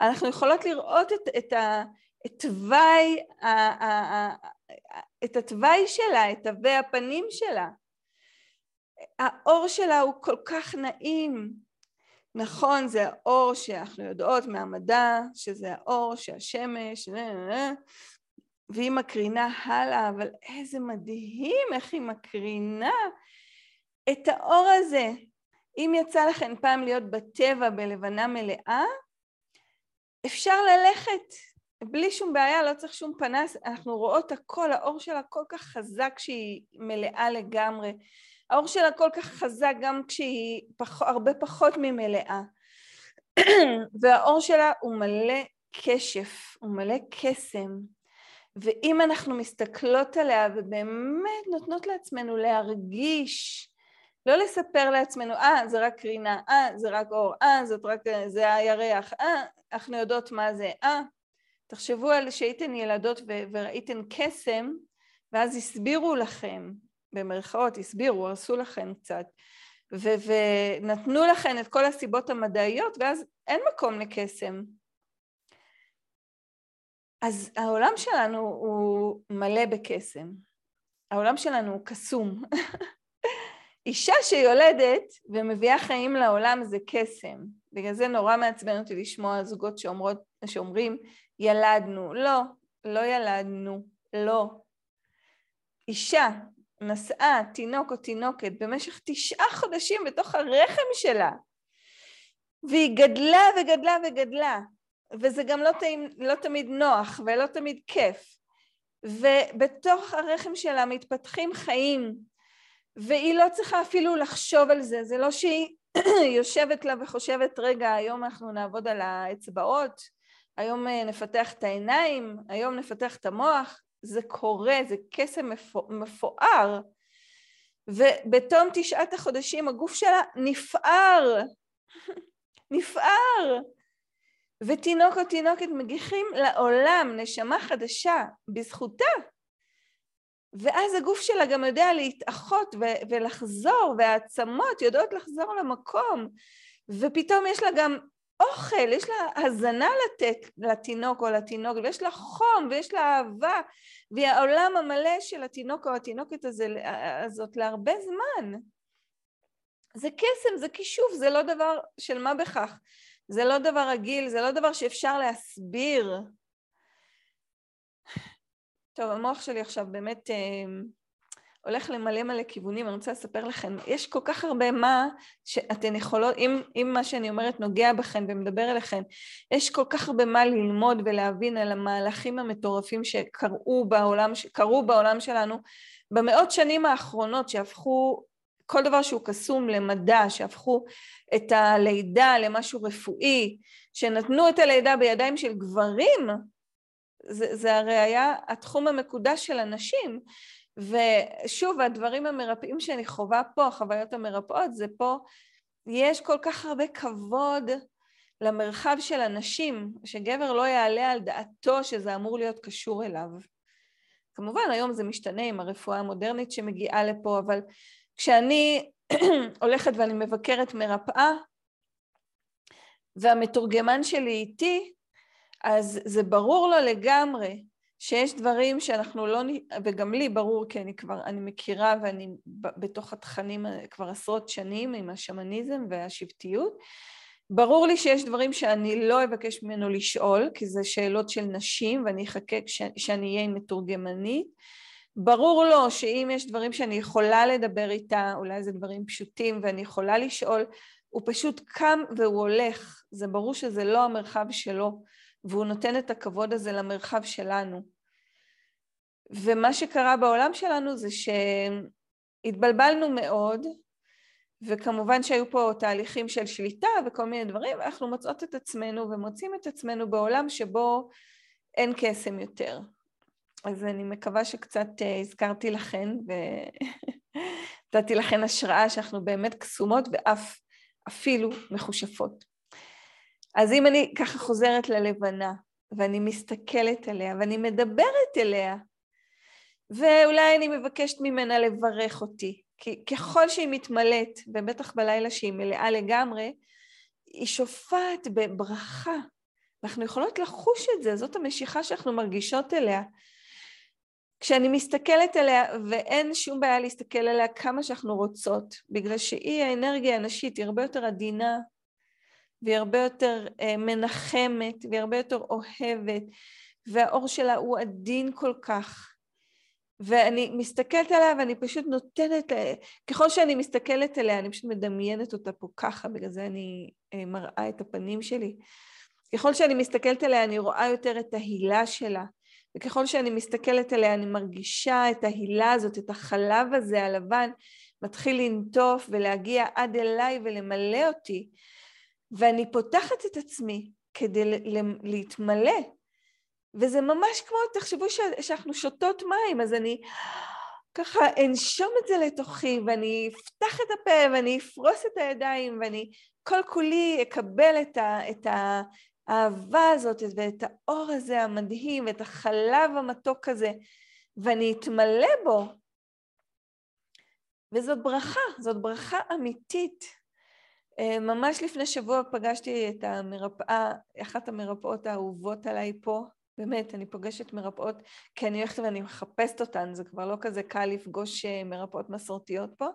S1: אנחנו יכולות לראות את, את, ה, את תוואי, את התוואי שלה, את תווי הפנים שלה. האור שלה הוא כל כך נעים. נכון, זה האור שאנחנו יודעות מהמדע, שזה האור שהשמש, והיא מקרינה הלאה, אבל איזה מדהים איך היא מקרינה את האור הזה. אם יצא לכם פעם להיות בטבע בלבנה מלאה, אפשר ללכת בלי שום בעיה, לא צריך שום פנס, אנחנו רואות הכל, האור שלה כל כך חזק שהיא מלאה לגמרי. האור שלה כל כך חזק גם כשהיא פח, הרבה פחות ממלאה. והאור שלה הוא מלא קשף, הוא מלא קסם. ואם אנחנו מסתכלות עליה ובאמת נותנות לעצמנו להרגיש, לא לספר לעצמנו, אה, זה רק קרינה, אה, זה רק אור, אה, זאת רק, זה הירח, אה, אנחנו יודעות מה זה, אה, תחשבו על שהייתן ילדות ו- וראיתן קסם, ואז הסבירו לכם, במרכאות הסבירו, הרסו לכם קצת, ו- ונתנו לכם את כל הסיבות המדעיות, ואז אין מקום לקסם. אז העולם שלנו הוא מלא בקסם. העולם שלנו הוא קסום. אישה שיולדת ומביאה חיים לעולם זה קסם. בגלל זה נורא מעצבן אותי לשמוע זוגות שאומרות, שאומרים ילדנו. לא, לא ילדנו, לא. אישה נשאה תינוק או תינוקת במשך תשעה חודשים בתוך הרחם שלה, והיא גדלה וגדלה וגדלה, וזה גם לא, לא תמיד נוח ולא תמיד כיף, ובתוך הרחם שלה מתפתחים חיים, והיא לא צריכה אפילו לחשוב על זה, זה לא שהיא יושבת לה וחושבת, רגע, היום אנחנו נעבוד על האצבעות, היום אה, נפתח את העיניים, היום נפתח את המוח, זה קורה, זה קסם מפואר. ובתום תשעת החודשים הגוף שלה נפער, נפער. ותינוק או תינוקת מגיחים לעולם נשמה חדשה בזכותה. ואז הגוף שלה גם יודע להתאחות ולחזור, והעצמות יודעות לחזור למקום, ופתאום יש לה גם אוכל, יש לה הזנה לתת לתינוק או לתינוק, ויש לה חום, ויש לה אהבה, והיא העולם המלא של התינוק או התינוקת הזה, הזאת להרבה זמן. זה קסם, זה כישוף, זה לא דבר של מה בכך. זה לא דבר רגיל, זה לא דבר שאפשר להסביר. טוב, המוח שלי עכשיו באמת אה, הולך למלא מלא כיוונים, אני רוצה לספר לכם, יש כל כך הרבה מה שאתן יכולות, אם, אם מה שאני אומרת נוגע בכן ומדבר אליכן, יש כל כך הרבה מה ללמוד ולהבין על המהלכים המטורפים שקרו בעולם, שקרו בעולם שלנו במאות שנים האחרונות, שהפכו כל דבר שהוא קסום למדע, שהפכו את הלידה למשהו רפואי, שנתנו את הלידה בידיים של גברים, זה, זה הרי היה התחום המקודש של הנשים. ושוב, הדברים המרפאים שאני חווה פה, החוויות המרפאות, זה פה, יש כל כך הרבה כבוד למרחב של הנשים, שגבר לא יעלה על דעתו שזה אמור להיות קשור אליו. כמובן, היום זה משתנה עם הרפואה המודרנית שמגיעה לפה, אבל כשאני הולכת ואני מבקרת מרפאה, והמתורגמן שלי איתי, אז זה ברור לו לגמרי שיש דברים שאנחנו לא, וגם לי ברור כי אני כבר, אני מכירה ואני בתוך התכנים כבר עשרות שנים עם השמניזם והשבטיות, ברור לי שיש דברים שאני לא אבקש ממנו לשאול, כי זה שאלות של נשים ואני אחכה שאני אהיה עם מתורגמנית. ברור לו שאם יש דברים שאני יכולה לדבר איתה, אולי זה דברים פשוטים ואני יכולה לשאול, הוא פשוט קם והוא הולך. זה ברור שזה לא המרחב שלו. והוא נותן את הכבוד הזה למרחב שלנו. ומה שקרה בעולם שלנו זה שהתבלבלנו מאוד, וכמובן שהיו פה תהליכים של שליטה וכל מיני דברים, ואנחנו מוצאות את עצמנו ומוצאים את עצמנו בעולם שבו אין קסם יותר. אז אני מקווה שקצת אה, הזכרתי לכן ונתתי לכן השראה שאנחנו באמת קסומות ואף אפילו מחושפות. אז אם אני ככה חוזרת ללבנה, ואני מסתכלת עליה, ואני מדברת אליה, ואולי אני מבקשת ממנה לברך אותי, כי ככל שהיא מתמלאת, ובטח בלילה שהיא מלאה לגמרי, היא שופעת בברכה. אנחנו יכולות לחוש את זה, זאת המשיכה שאנחנו מרגישות אליה. כשאני מסתכלת עליה, ואין שום בעיה להסתכל עליה כמה שאנחנו רוצות, בגלל שהיא האנרגיה הנשית, היא הרבה יותר עדינה, והיא הרבה יותר אה, מנחמת, והיא הרבה יותר אוהבת, והאור שלה הוא עדין כל כך. ואני מסתכלת עליה ואני פשוט נותנת, אה, ככל שאני מסתכלת עליה, אני פשוט מדמיינת אותה פה ככה, בגלל זה אני אה, מראה את הפנים שלי. ככל שאני מסתכלת עליה, אני רואה יותר את ההילה שלה. וככל שאני מסתכלת עליה, אני מרגישה את ההילה הזאת, את החלב הזה הלבן, מתחיל לנטוף ולהגיע עד אליי ולמלא אותי. ואני פותחת את עצמי כדי להתמלא. וזה ממש כמו, תחשבו שאנחנו שותות מים, אז אני ככה אנשום את זה לתוכי, ואני אפתח את הפה, ואני אפרוס את הידיים, ואני כל כולי אקבל את, ה, את האהבה הזאת, ואת האור הזה המדהים, ואת החלב המתוק הזה, ואני אתמלא בו. וזאת ברכה, זאת ברכה אמיתית. אה, ממש לפני שבוע פגשתי את המרפאה, אחת המרפאות האהובות עליי פה, באמת, אני פוגשת מרפאות, כי אני הולכת ואני מחפשת אותן, זה כבר לא כזה קל לפגוש אה, מרפאות מסורתיות פה.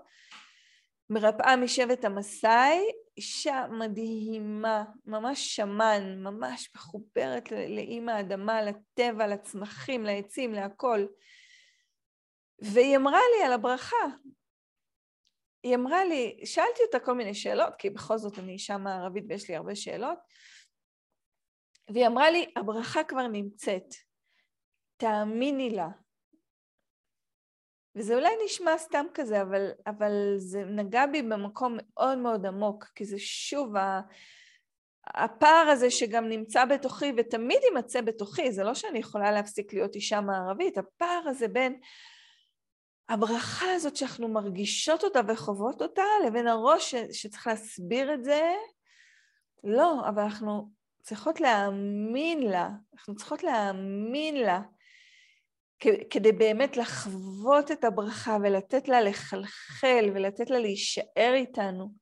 S1: מרפאה משבט המסאי, אישה מדהימה, ממש שמן, ממש מחוברת לאימא האדמה, לטבע, לצמחים, לעצים, להכל. והיא אמרה לי על הברכה, היא אמרה לי, שאלתי אותה כל מיני שאלות, כי בכל זאת אני אישה מערבית ויש לי הרבה שאלות, והיא אמרה לי, הברכה כבר נמצאת, תאמיני לה. וזה אולי נשמע סתם כזה, אבל, אבל זה נגע בי במקום מאוד מאוד עמוק, כי זה שוב הפער הזה שגם נמצא בתוכי ותמיד יימצא בתוכי, זה לא שאני יכולה להפסיק להיות אישה מערבית, הפער הזה בין הברכה הזאת שאנחנו מרגישות אותה וחוות אותה, לבין הראש שצריך להסביר את זה, לא, אבל אנחנו צריכות להאמין לה, אנחנו צריכות להאמין לה, כדי באמת לחוות את הברכה ולתת לה לחלחל ולתת לה להישאר איתנו.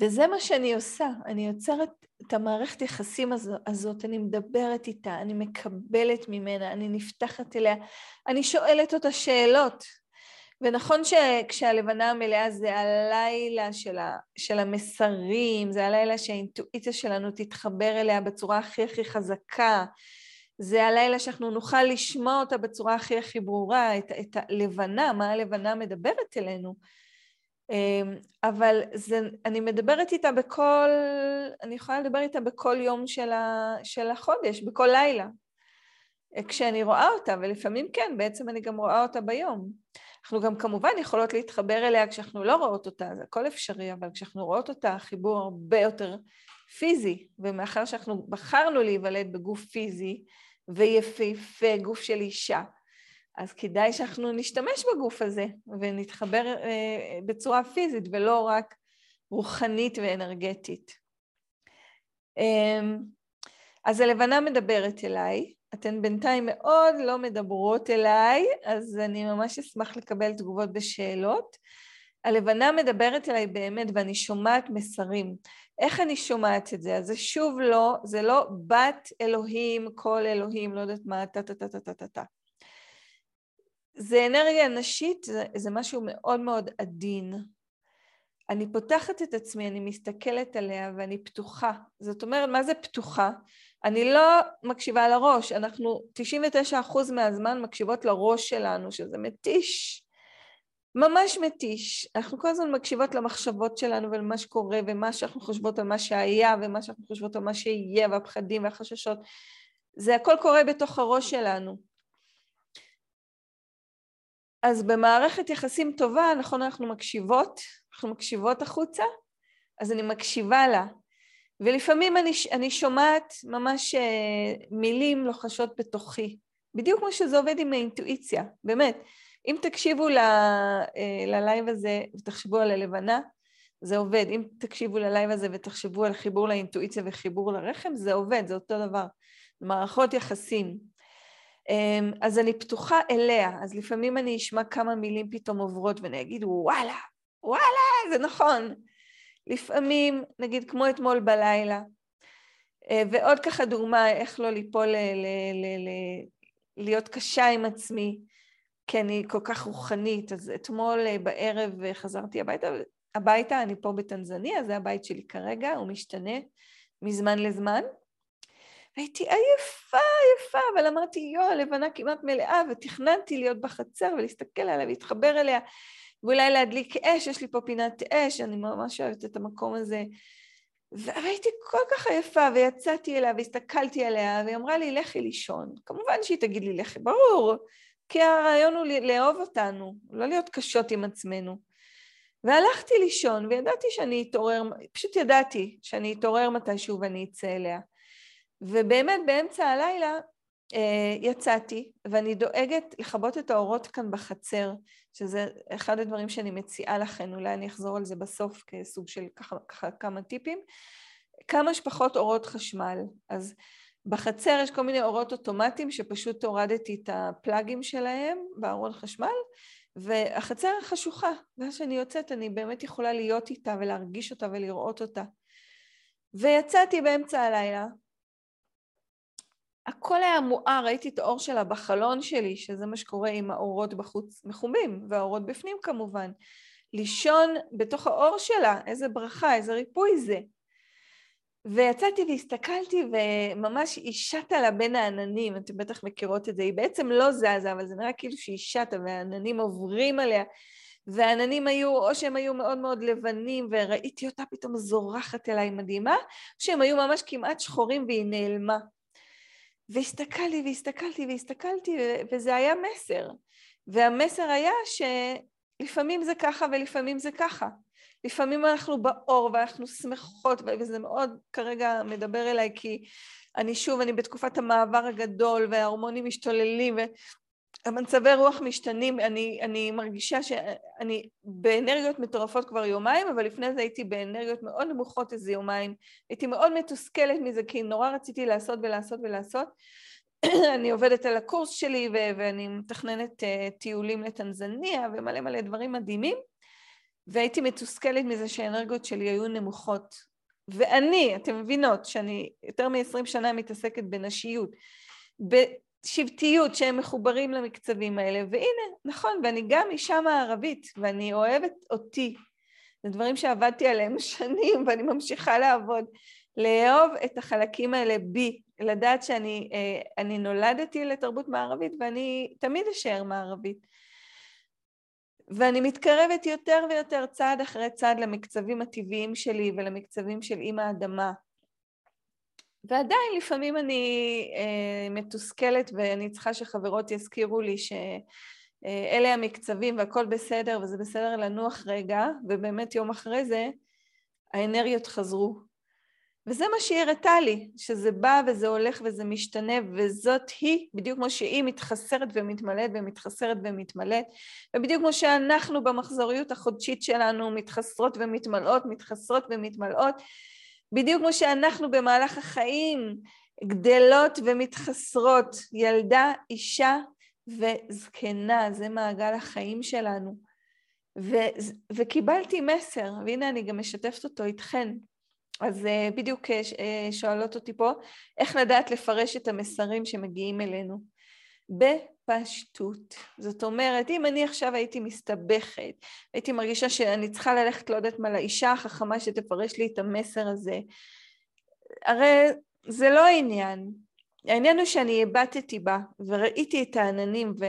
S1: וזה מה שאני עושה, אני יוצרת את המערכת יחסים הזאת, אני מדברת איתה, אני מקבלת ממנה, אני נפתחת אליה, אני שואלת אותה שאלות. ונכון שכשהלבנה המלאה זה הלילה של, ה, של המסרים, זה הלילה שהאינטואיציה שלנו תתחבר אליה בצורה הכי הכי חזקה, זה הלילה שאנחנו נוכל לשמוע אותה בצורה הכי הכי ברורה, את, את הלבנה, מה הלבנה מדברת אלינו. אמ, אבל זה, אני מדברת איתה בכל, אני יכולה לדבר איתה בכל יום של, ה, של החודש, בכל לילה, כשאני רואה אותה, ולפעמים כן, בעצם אני גם רואה אותה ביום. אנחנו גם כמובן יכולות להתחבר אליה כשאנחנו לא רואות אותה, זה הכל אפשרי, אבל כשאנחנו רואות אותה, החיבור הרבה יותר פיזי, ומאחר שאנחנו בחרנו להיוולד בגוף פיזי ויפהפה, גוף של אישה, אז כדאי שאנחנו נשתמש בגוף הזה ונתחבר אה, בצורה פיזית ולא רק רוחנית ואנרגטית. אמ, אז הלבנה מדברת אליי, אתן בינתיים מאוד לא מדברות אליי, אז אני ממש אשמח לקבל תגובות בשאלות. הלבנה מדברת אליי באמת ואני שומעת מסרים. איך אני שומעת את זה? אז זה שוב לא, זה לא בת אלוהים, כל אלוהים, לא יודעת מה, טה טה טה טה טה טה טה. זה אנרגיה נשית, זה, זה משהו מאוד מאוד עדין. אני פותחת את עצמי, אני מסתכלת עליה ואני פתוחה. זאת אומרת, מה זה פתוחה? אני לא מקשיבה לראש, אנחנו 99% מהזמן מקשיבות לראש שלנו, שזה מתיש. ממש מתיש. אנחנו כל הזמן מקשיבות למחשבות שלנו ולמה שקורה ומה שאנחנו חושבות על מה שהיה ומה שאנחנו חושבות על מה שיהיה והפחדים והחששות. זה הכל קורה בתוך הראש שלנו. אז במערכת יחסים טובה, נכון, אנחנו מקשיבות, אנחנו מקשיבות החוצה, אז אני מקשיבה לה. ולפעמים אני, אני שומעת ממש אה, מילים לוחשות בתוכי, בדיוק כמו שזה עובד עם האינטואיציה, באמת. אם תקשיבו ל, אה, ל live הזה ותחשבו על הלבנה, זה עובד. אם תקשיבו ל live הזה ותחשבו על חיבור לאינטואיציה וחיבור לרחם, זה עובד, זה אותו דבר. מערכות יחסים. אמ, אז אני פתוחה אליה, אז לפעמים אני אשמע כמה מילים פתאום עוברות ואני אגיד וואלה, וואלה, זה נכון. לפעמים, נגיד כמו אתמול בלילה, אה, ועוד ככה דוגמה איך לא ליפול, ל- ל- ל- להיות קשה עם עצמי, כי אני כל כך רוחנית, אז אתמול אה, בערב אה, חזרתי הביתה, הביתה, אני פה בטנזניה, זה הבית שלי כרגע, הוא משתנה מזמן לזמן, והייתי עייפה, עייפה, אבל אמרתי, יואו, הלבנה כמעט מלאה, ותכננתי להיות בחצר ולהסתכל עליה ולהתחבר אליה, ואולי להדליק אש, יש לי פה פינת אש, אני ממש אוהבת את המקום הזה. והייתי כל כך עייפה, ויצאתי אליה והסתכלתי עליה, והיא אמרה לי, לכי לישון. כמובן שהיא תגיד לי, לכי, ברור, כי הרעיון הוא לאהוב אותנו, לא להיות קשות עם עצמנו. והלכתי לישון, וידעתי שאני אתעורר, פשוט ידעתי שאני אתעורר מתישהו ואני אצא אליה. ובאמת באמצע הלילה אה, יצאתי, ואני דואגת לכבות את האורות כאן בחצר, שזה אחד הדברים שאני מציעה לכם, אולי אני אחזור על זה בסוף כסוג של ככה, כמה טיפים. כמה שפחות אורות חשמל. אז בחצר יש כל מיני אורות אוטומטיים שפשוט הורדתי את הפלאגים שלהם בארון חשמל, והחצר חשוכה, ואז שאני יוצאת אני באמת יכולה להיות איתה ולהרגיש אותה ולראות אותה. ויצאתי באמצע הלילה, הכל היה מואר, ראיתי את האור שלה בחלון שלי, שזה מה שקורה עם האורות בחוץ מחומים, והאורות בפנים כמובן. לישון בתוך האור שלה, איזה ברכה, איזה ריפוי זה. ויצאתי והסתכלתי וממש היא שטה לה בין העננים, אתם בטח מכירות את זה, היא בעצם לא זזה, אבל זה נראה כאילו שהיא שטה והעננים עוברים עליה, והעננים היו, או שהם היו מאוד מאוד לבנים וראיתי אותה פתאום זורחת אליי מדהימה, או שהם היו ממש כמעט שחורים והיא נעלמה. והסתכלתי והסתכלתי והסתכלתי, וזה היה מסר. והמסר היה שלפעמים זה ככה ולפעמים זה ככה. לפעמים אנחנו באור ואנחנו שמחות, וזה מאוד כרגע מדבר אליי כי אני שוב, אני בתקופת המעבר הגדול וההורמונים משתוללים המצבי רוח משתנים, אני, אני מרגישה שאני באנרגיות מטורפות כבר יומיים, אבל לפני זה הייתי באנרגיות מאוד נמוכות איזה יומיים. הייתי מאוד מתוסכלת מזה, כי נורא רציתי לעשות ולעשות ולעשות. אני עובדת על הקורס שלי ו- ואני מתכננת uh, טיולים לטנזניה ומלא מלא דברים מדהימים. והייתי מתוסכלת מזה שהאנרגיות שלי היו נמוכות. ואני, אתן מבינות שאני יותר מ-20 שנה מתעסקת בנשיות, בשבטיות שהם מחוברים למקצבים האלה, והנה, נכון, ואני גם אישה מערבית, ואני אוהבת אותי. זה דברים שעבדתי עליהם שנים ואני ממשיכה לעבוד. לאהוב את החלקים האלה בי, לדעת שאני אה, נולדתי לתרבות מערבית ואני תמיד אשאר מערבית. ואני מתקרבת יותר ויותר צעד אחרי צעד למקצבים הטבעיים שלי ולמקצבים של אימא אדמה. ועדיין לפעמים אני אה, מתוסכלת ואני צריכה שחברות יזכירו לי שאלה אה, המקצבים והכל בסדר וזה בסדר לנוח רגע, ובאמת יום אחרי זה האנרגיות חזרו. וזה מה שהיא הראתה לי, שזה בא וזה הולך וזה משתנה, וזאת היא, בדיוק כמו שהיא מתחסרת ומתמלאת ומתחסרת ומתמלאת, ובדיוק כמו שאנחנו במחזוריות החודשית שלנו מתחסרות ומתמלאות, מתחסרות ומתמלאות, בדיוק כמו שאנחנו במהלך החיים גדלות ומתחסרות, ילדה, אישה וזקנה, זה מעגל החיים שלנו. ו- וקיבלתי מסר, והנה אני גם משתפת אותו איתכן. אז אה, בדיוק אה, שואלות אותי פה, איך לדעת לפרש את המסרים שמגיעים אלינו? בפשטות. זאת אומרת, אם אני עכשיו הייתי מסתבכת, הייתי מרגישה שאני צריכה ללכת, לא יודעת מה, לאישה החכמה שתפרש לי את המסר הזה, הרי זה לא העניין. העניין הוא שאני הבטתי בה וראיתי את העננים ו...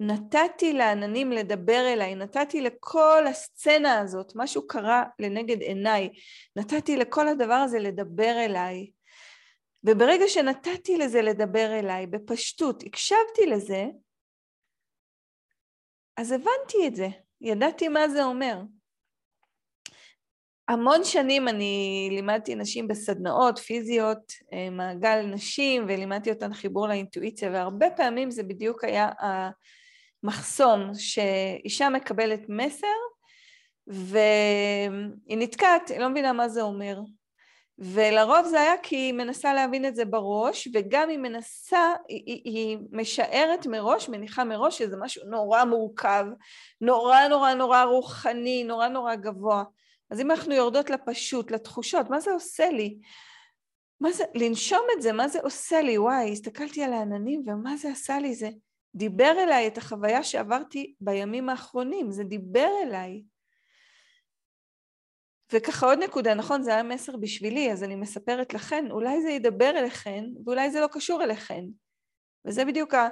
S1: נתתי לעננים לדבר אליי, נתתי לכל הסצנה הזאת, משהו קרה לנגד עיניי, נתתי לכל הדבר הזה לדבר אליי. וברגע שנתתי לזה לדבר אליי בפשטות, הקשבתי לזה, אז הבנתי את זה, ידעתי מה זה אומר. המון שנים אני לימדתי נשים בסדנאות פיזיות, אה, מעגל נשים, ולימדתי אותן חיבור לאינטואיציה, והרבה פעמים זה בדיוק היה מחסום שאישה מקבלת מסר והיא נתקעת, היא לא מבינה מה זה אומר. ולרוב זה היה כי היא מנסה להבין את זה בראש, וגם היא מנסה, היא, היא משערת מראש, מניחה מראש שזה משהו נורא מורכב, נורא נורא נורא רוחני, נורא נורא גבוה. אז אם אנחנו יורדות לפשוט, לתחושות, מה זה עושה לי? מה זה, לנשום את זה, מה זה עושה לי? וואי, הסתכלתי על העננים ומה זה עשה לי? זה דיבר אליי את החוויה שעברתי בימים האחרונים, זה דיבר אליי. וככה עוד נקודה, נכון, זה היה מסר בשבילי, אז אני מספרת לכן, אולי זה ידבר אליכן, ואולי זה לא קשור אליכן. וזה בדיוק ה...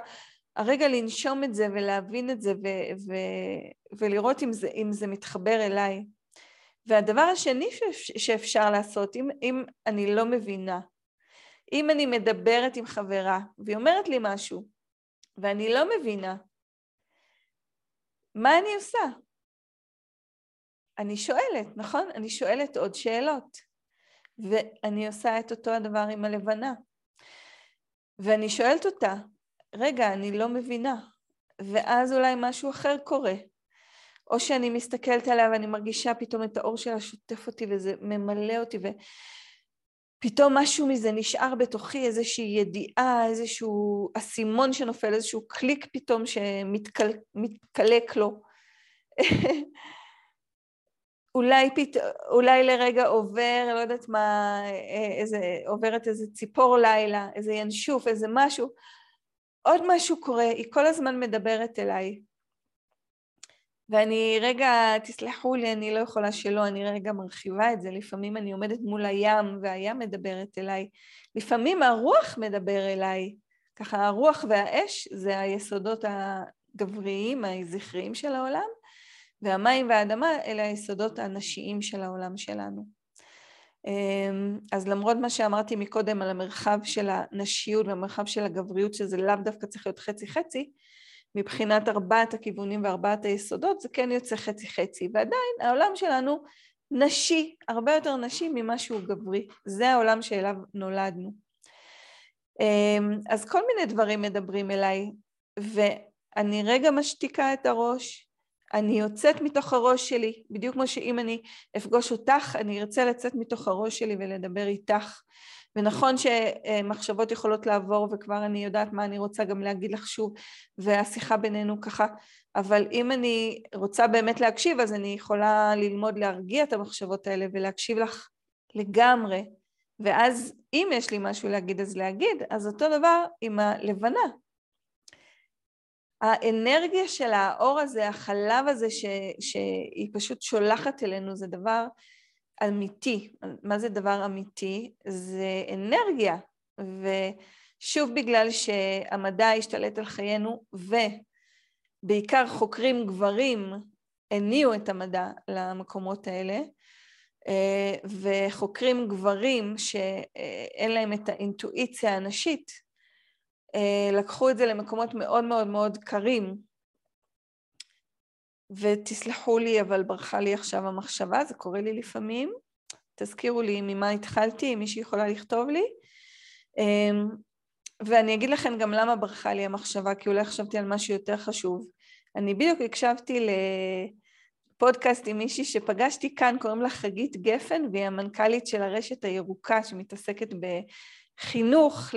S1: הרגע לנשום את זה ולהבין את זה ו- ו- ולראות אם זה, אם זה מתחבר אליי. והדבר השני ש- שאפשר לעשות, אם, אם אני לא מבינה, אם אני מדברת עם חברה והיא אומרת לי משהו, ואני לא מבינה. מה אני עושה? אני שואלת, נכון? אני שואלת עוד שאלות. ואני עושה את אותו הדבר עם הלבנה. ואני שואלת אותה, רגע, אני לא מבינה. ואז אולי משהו אחר קורה. או שאני מסתכלת עליה ואני מרגישה פתאום את האור שלה שוטף אותי וזה ממלא אותי ו... פתאום משהו מזה נשאר בתוכי, איזושהי ידיעה, איזשהו אסימון שנופל, איזשהו קליק פתאום שמתקלק לו. אולי, פת... אולי לרגע עובר, לא יודעת מה, איזה, עוברת איזה ציפור לילה, איזה ינשוף, איזה משהו. עוד משהו קורה, היא כל הזמן מדברת אליי. ואני רגע, תסלחו לי, אני לא יכולה שלא, אני רגע מרחיבה את זה. לפעמים אני עומדת מול הים והים מדברת אליי. לפעמים הרוח מדבר אליי. ככה הרוח והאש זה היסודות הגבריים, הזכריים של העולם, והמים והאדמה אלה היסודות הנשיים של העולם שלנו. אמ, אז למרות מה שאמרתי מקודם על המרחב של הנשיות והמרחב של הגבריות, שזה לאו דווקא צריך להיות חצי-חצי, מבחינת ארבעת הכיוונים וארבעת היסודות, זה כן יוצא חצי-חצי, ועדיין העולם שלנו נשי, הרבה יותר נשי ממה שהוא גברי. זה העולם שאליו נולדנו. אמ, אז כל מיני דברים מדברים אליי, ואני רגע משתיקה את הראש, אני יוצאת מתוך הראש שלי, בדיוק כמו שאם אני אפגוש אותך, אני ארצה לצאת מתוך הראש שלי ולדבר איתך. ונכון שמחשבות יכולות לעבור וכבר אני יודעת מה אני רוצה גם להגיד לך שוב, והשיחה בינינו ככה, אבל אם אני רוצה באמת להקשיב, אז אני יכולה ללמוד להרגיע את המחשבות האלה ולהקשיב לך לגמרי, ואז אם יש לי משהו להגיד אז להגיד, אז אותו דבר עם הלבנה. האנרגיה של האור הזה, החלב הזה ש, שהיא פשוט שולחת אלינו זה דבר אמיתי. מה זה דבר אמיתי? זה אנרגיה. ושוב בגלל שהמדע השתלט על חיינו ובעיקר חוקרים גברים הניעו את המדע למקומות האלה, אה, וחוקרים גברים שאין להם את האינטואיציה הנשית, לקחו את זה למקומות מאוד מאוד מאוד קרים. ותסלחו לי, אבל ברחה לי עכשיו המחשבה, זה קורה לי לפעמים. תזכירו לי ממה התחלתי, אם מישהי יכולה לכתוב לי. אמ, ואני אגיד לכם גם למה ברחה לי המחשבה, כי אולי חשבתי על משהו יותר חשוב. אני בדיוק הקשבתי לפודקאסט עם מישהי שפגשתי כאן, קוראים לה חגית גפן, והיא המנכ"לית של הרשת הירוקה שמתעסקת בחינוך,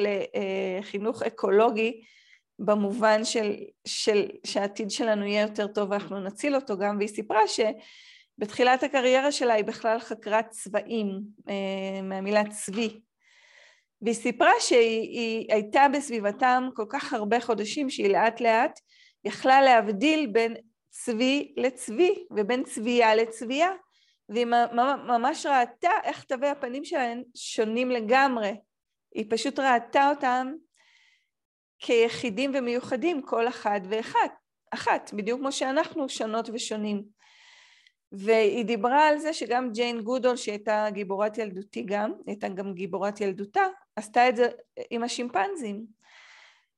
S1: לחינוך אה, אקולוגי, במובן של, של שהעתיד שלנו יהיה יותר טוב ואנחנו נציל אותו גם, והיא סיפרה שבתחילת הקריירה שלה היא בכלל חקרה צבעים, אה, מהמילה צבי, והיא סיפרה שהיא הייתה בסביבתם כל כך הרבה חודשים שהיא לאט לאט יכלה להבדיל בין צבי לצבי ובין צבייה לצבייה, והיא ממש ראתה איך תווי הפנים שלהם שונים לגמרי. היא פשוט ראתה אותם כיחידים ומיוחדים, כל אחד ואחת, אחת, בדיוק כמו שאנחנו שונות ושונים. והיא דיברה על זה שגם ג'יין גודול, שהייתה גיבורת ילדותי גם, הייתה גם גיבורת ילדותה, עשתה את זה עם השימפנזים.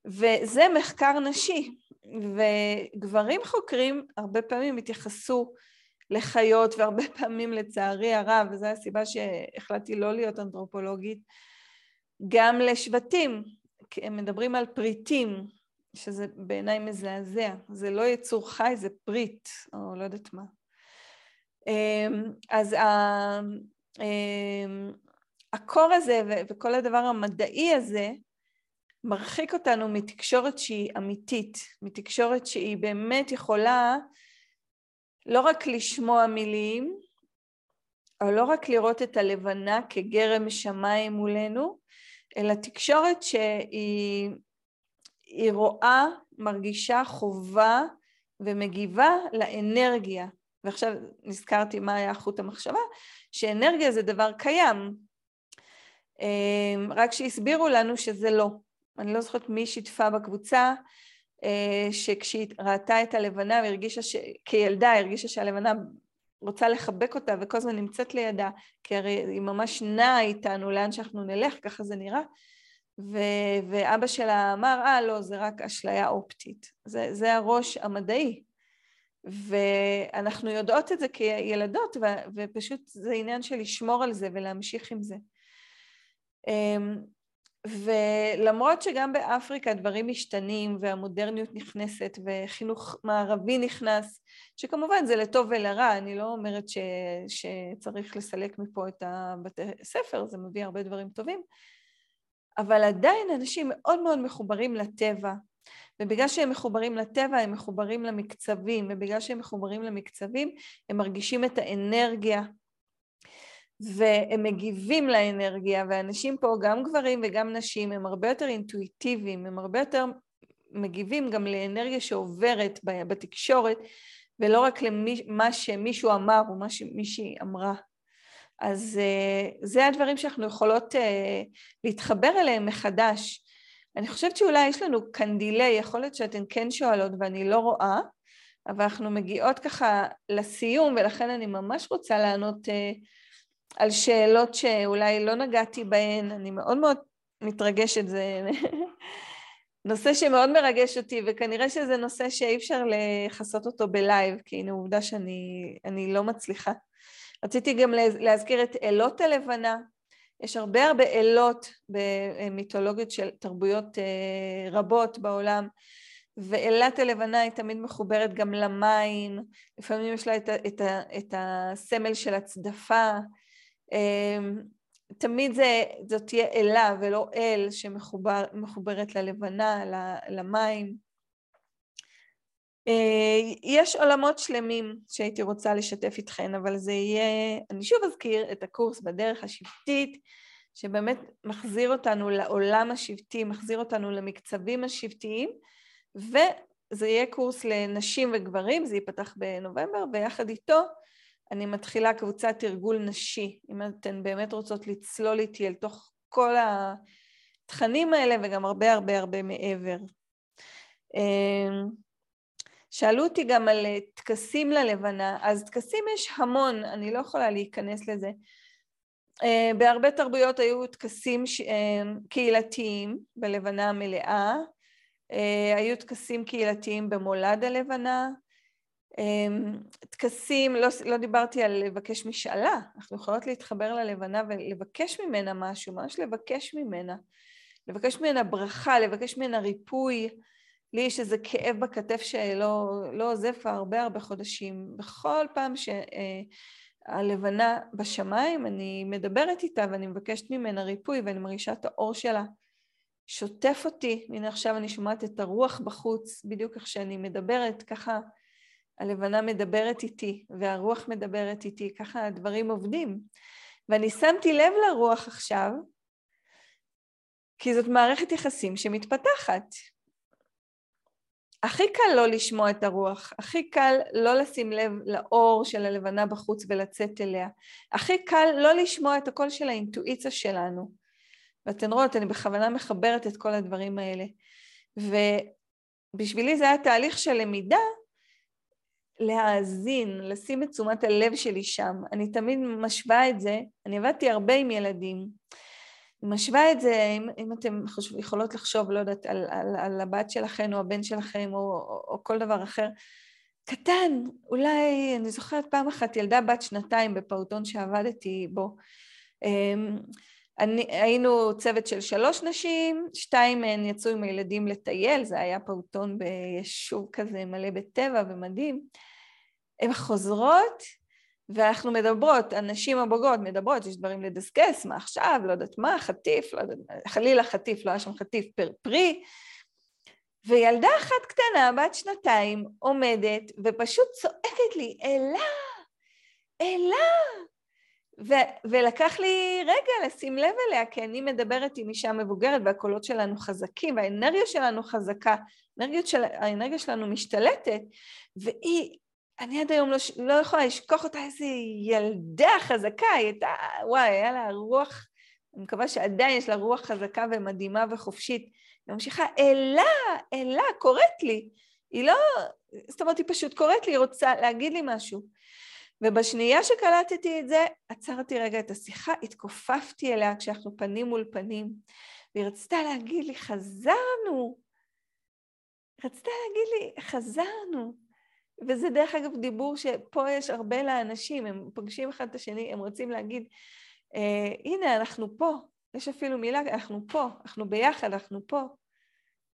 S1: וזה מחקר נשי, וגברים חוקרים הרבה פעמים התייחסו לחיות, והרבה פעמים לצערי הרב, וזו הסיבה שהחלטתי לא להיות אנתרופולוגית, גם לשבטים, הם מדברים על פריטים, שזה בעיניי מזעזע, זה לא יצור חי, זה פריט, או לא יודעת מה. אמ, אז אמ, הקור הזה וכל הדבר המדעי הזה מרחיק אותנו מתקשורת שהיא אמיתית, מתקשורת שהיא באמת יכולה לא רק לשמוע מילים, או לא רק לראות את הלבנה כגרם שמיים מולנו, אלא תקשורת שהיא רואה, מרגישה, חובה ומגיבה לאנרגיה. ועכשיו נזכרתי מה היה חוט המחשבה, שאנרגיה זה דבר קיים, אמ, רק שהסבירו לנו שזה לא. אני לא זוכרת מי שיתפה בקבוצה, אה, שכשהיא ראתה את הלבנה והרגישה, ש... כילדה הרגישה שהלבנה רוצה לחבק אותה וכל הזמן נמצאת לידה, כי הרי היא ממש נעה איתנו לאן שאנחנו נלך, ככה זה נראה. ו... ואבא שלה אמר, אה, לא, זה רק אשליה אופטית. זה, זה הראש המדעי. ואנחנו יודעות את זה כילדות, ו... ופשוט זה עניין של לשמור על זה ולהמשיך עם זה. ולמרות שגם באפריקה דברים משתנים והמודרניות נכנסת וחינוך מערבי נכנס, שכמובן זה לטוב ולרע, אני לא אומרת ש, שצריך לסלק מפה את הבתי ספר, זה מביא הרבה דברים טובים, אבל עדיין אנשים מאוד מאוד מחוברים לטבע, ובגלל שהם מחוברים לטבע הם מחוברים למקצבים, ובגלל שהם מחוברים למקצבים הם מרגישים את האנרגיה והם מגיבים לאנרגיה, ואנשים פה, גם גברים וגם נשים, הם הרבה יותר אינטואיטיביים, הם הרבה יותר מגיבים גם לאנרגיה שעוברת בתקשורת, ולא רק למה שמישהו אמר או מה שמישהי אמרה. אז uh, זה הדברים שאנחנו יכולות uh, להתחבר אליהם מחדש. אני חושבת שאולי יש לנו כאן דיליי, יכול להיות שאתן כן שואלות ואני לא רואה, אבל אנחנו מגיעות ככה לסיום, ולכן אני ממש רוצה לענות uh, על שאלות שאולי לא נגעתי בהן, אני מאוד מאוד מתרגשת, זה נושא שמאוד מרגש אותי, וכנראה שזה נושא שאי אפשר לכסות אותו בלייב, כי הנה עובדה שאני לא מצליחה. רציתי גם להזכיר את אלות הלבנה, יש הרבה הרבה אלות במיתולוגיות של תרבויות אה, רבות בעולם, ואילת הלבנה היא תמיד מחוברת גם למים, לפעמים יש לה את, את, את הסמל של הצדפה. אמ, תמיד זה, זאת תהיה אלה ולא אל שמחוברת ללבנה, למים. אה, יש עולמות שלמים שהייתי רוצה לשתף איתכן, אבל זה יהיה, אני שוב אזכיר את הקורס בדרך השבטית, שבאמת מחזיר אותנו לעולם השבטי, מחזיר אותנו למקצבים השבטיים, וזה יהיה קורס לנשים וגברים, זה ייפתח בנובמבר, ויחד איתו אני מתחילה קבוצת תרגול נשי, אם אתן באמת רוצות לצלול איתי אל תוך כל התכנים האלה וגם הרבה הרבה הרבה מעבר. אמ, שאלו אותי גם על טקסים ללבנה, אז טקסים יש המון, אני לא יכולה להיכנס לזה. אה, בהרבה תרבויות היו טקסים אה, קהילתיים בלבנה המלאה, אה, היו טקסים קהילתיים במולד הלבנה, טקסים, לא, לא דיברתי על לבקש משאלה, אנחנו יכולות להתחבר ללבנה ולבקש ממנה משהו, ממש לבקש ממנה, לבקש ממנה ברכה, לבקש ממנה ריפוי. לי יש איזה כאב בכתף שלא לא עוזב כבר הרבה הרבה חודשים. בכל פעם שהלבנה בשמיים, אני מדברת איתה ואני מבקשת ממנה ריפוי ואני מרגישה את האור שלה שוטף אותי. הנה עכשיו אני שומעת את הרוח בחוץ, בדיוק איך שאני מדברת, ככה הלבנה מדברת איתי והרוח מדברת איתי, ככה הדברים עובדים. ואני שמתי לב לרוח עכשיו, כי זאת מערכת יחסים שמתפתחת. הכי קל לא לשמוע את הרוח, הכי קל לא לשים לב לאור של הלבנה בחוץ ולצאת אליה. הכי קל לא לשמוע את הקול של האינטואיציה שלנו. ואתן רואות, אני בכוונה מחברת את כל הדברים האלה. ובשבילי זה היה תהליך של למידה, להאזין, לשים את תשומת הלב שלי שם. אני תמיד משווה את זה, אני עבדתי הרבה עם ילדים. אני משווה את זה, אם, אם אתם יכולות לחשוב, לא יודעת, על, על, על הבת שלכם או הבן שלכם או, או, או כל דבר אחר, קטן, אולי, אני זוכרת פעם אחת ילדה בת שנתיים בפעוטון שעבדתי בו. אמ, אני, היינו צוות של שלוש נשים, שתיים מהן יצאו עם הילדים לטייל, זה היה פעוטון ביישוב כזה מלא בטבע ומדהים. הן חוזרות ואנחנו מדברות, הנשים הבוגרות מדברות, יש דברים לדסקס, מה עכשיו, לא יודעת מה, חטיף, לא יודעת, חלילה חטיף, לא היה שם חטיף פר פרי. וילדה אחת קטנה, בת שנתיים, עומדת ופשוט צועקת לי, אלה, אלה. ו- ולקח לי רגע לשים לב אליה, כי אני מדברת עם אישה מבוגרת והקולות שלנו חזקים והאנרגיה שלנו חזקה, של, האנרגיה שלנו משתלטת, והיא אני עד היום לא, לא יכולה לשכוח אותה, איזה ילדה חזקה, היא הייתה, וואי, היה לה רוח, אני מקווה שעדיין יש לה רוח חזקה ומדהימה וחופשית. היא ממשיכה, אלה, אלה, קוראת לי. היא לא, זאת אומרת, היא פשוט קוראת לי, היא רוצה להגיד לי משהו. ובשנייה שקלטתי את זה, עצרתי רגע את השיחה, התכופפתי אליה כשאנחנו פנים מול פנים, והיא רצתה להגיד לי, חזרנו. רצתה להגיד לי, חזרנו. וזה דרך אגב דיבור שפה יש הרבה לאנשים, הם פוגשים אחד את השני, הם רוצים להגיד, אה, הנה, אנחנו פה, יש אפילו מילה, אנחנו פה, אנחנו ביחד, אנחנו פה.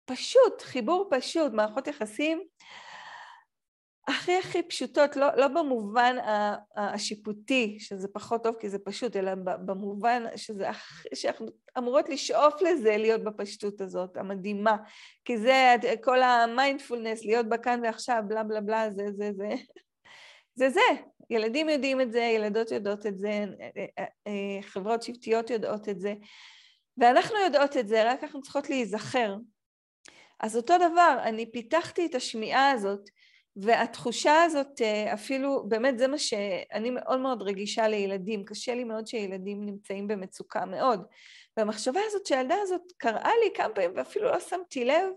S1: פשוט, חיבור פשוט, מערכות יחסים הכי הכי פשוטות, לא, לא במובן השיפוטי, שזה פחות טוב כי זה פשוט, אלא במובן שזה, שאנחנו אמורות לשאוף לזה, להיות בפשטות הזאת, המדהימה. כי זה כל המיינדפולנס, להיות בכאן ועכשיו, בלה בלה בלה, זה זה זה. זה זה. ילדים יודעים את זה, ילדות יודעות את זה, חברות שבטיות יודעות את זה, ואנחנו יודעות את זה, רק אנחנו צריכות להיזכר. אז אותו דבר, אני פיתחתי את השמיעה הזאת, והתחושה הזאת אה, אפילו, באמת זה מה שאני מאוד מאוד רגישה לילדים, קשה לי מאוד שילדים נמצאים במצוקה מאוד. והמחשבה הזאת שהילדה הזאת קראה לי כמה פעמים ואפילו לא שמתי לב,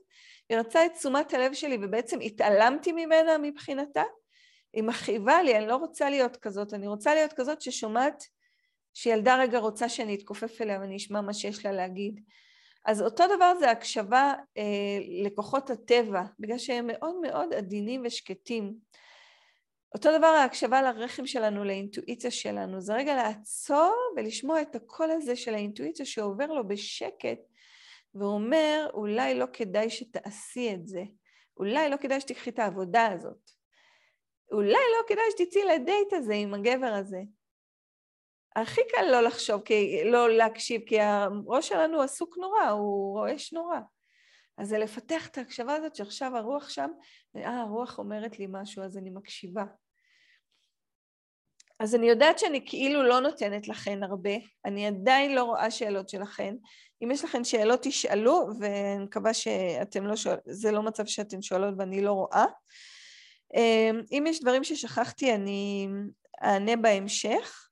S1: היא רצה את תשומת הלב שלי ובעצם התעלמתי ממנה מבחינתה, היא מכאיבה לי, אני לא רוצה להיות כזאת, אני רוצה להיות כזאת ששומעת שילדה רגע רוצה שאני אתכופף אליה ואני אשמע מה שיש לה להגיד. אז אותו דבר זה הקשבה אה, לכוחות הטבע, בגלל שהם מאוד מאוד עדינים ושקטים. אותו דבר ההקשבה לרחם שלנו, לאינטואיציה שלנו, זה רגע לעצור ולשמוע את הקול הזה של האינטואיציה שעובר לו בשקט ואומר, אולי לא כדאי שתעשי את זה, אולי לא כדאי שתיקחי את העבודה הזאת. אולי לא כדאי שתצאי לדייט הזה עם הגבר הזה. הכי קל לא לחשוב, כי, לא להקשיב, כי הראש שלנו עסוק נורא, הוא רועש נורא. אז זה לפתח את ההקשבה הזאת שעכשיו הרוח שם, אה, הרוח אומרת לי משהו, אז אני מקשיבה. אז אני יודעת שאני כאילו לא נותנת לכן הרבה, אני עדיין לא רואה שאלות שלכן. אם יש לכן שאלות תשאלו, ואני מקווה שאתם לא שואלות, זה לא מצב שאתן שואלות ואני לא רואה. אמ, אם יש דברים ששכחתי אני אענה בהמשך.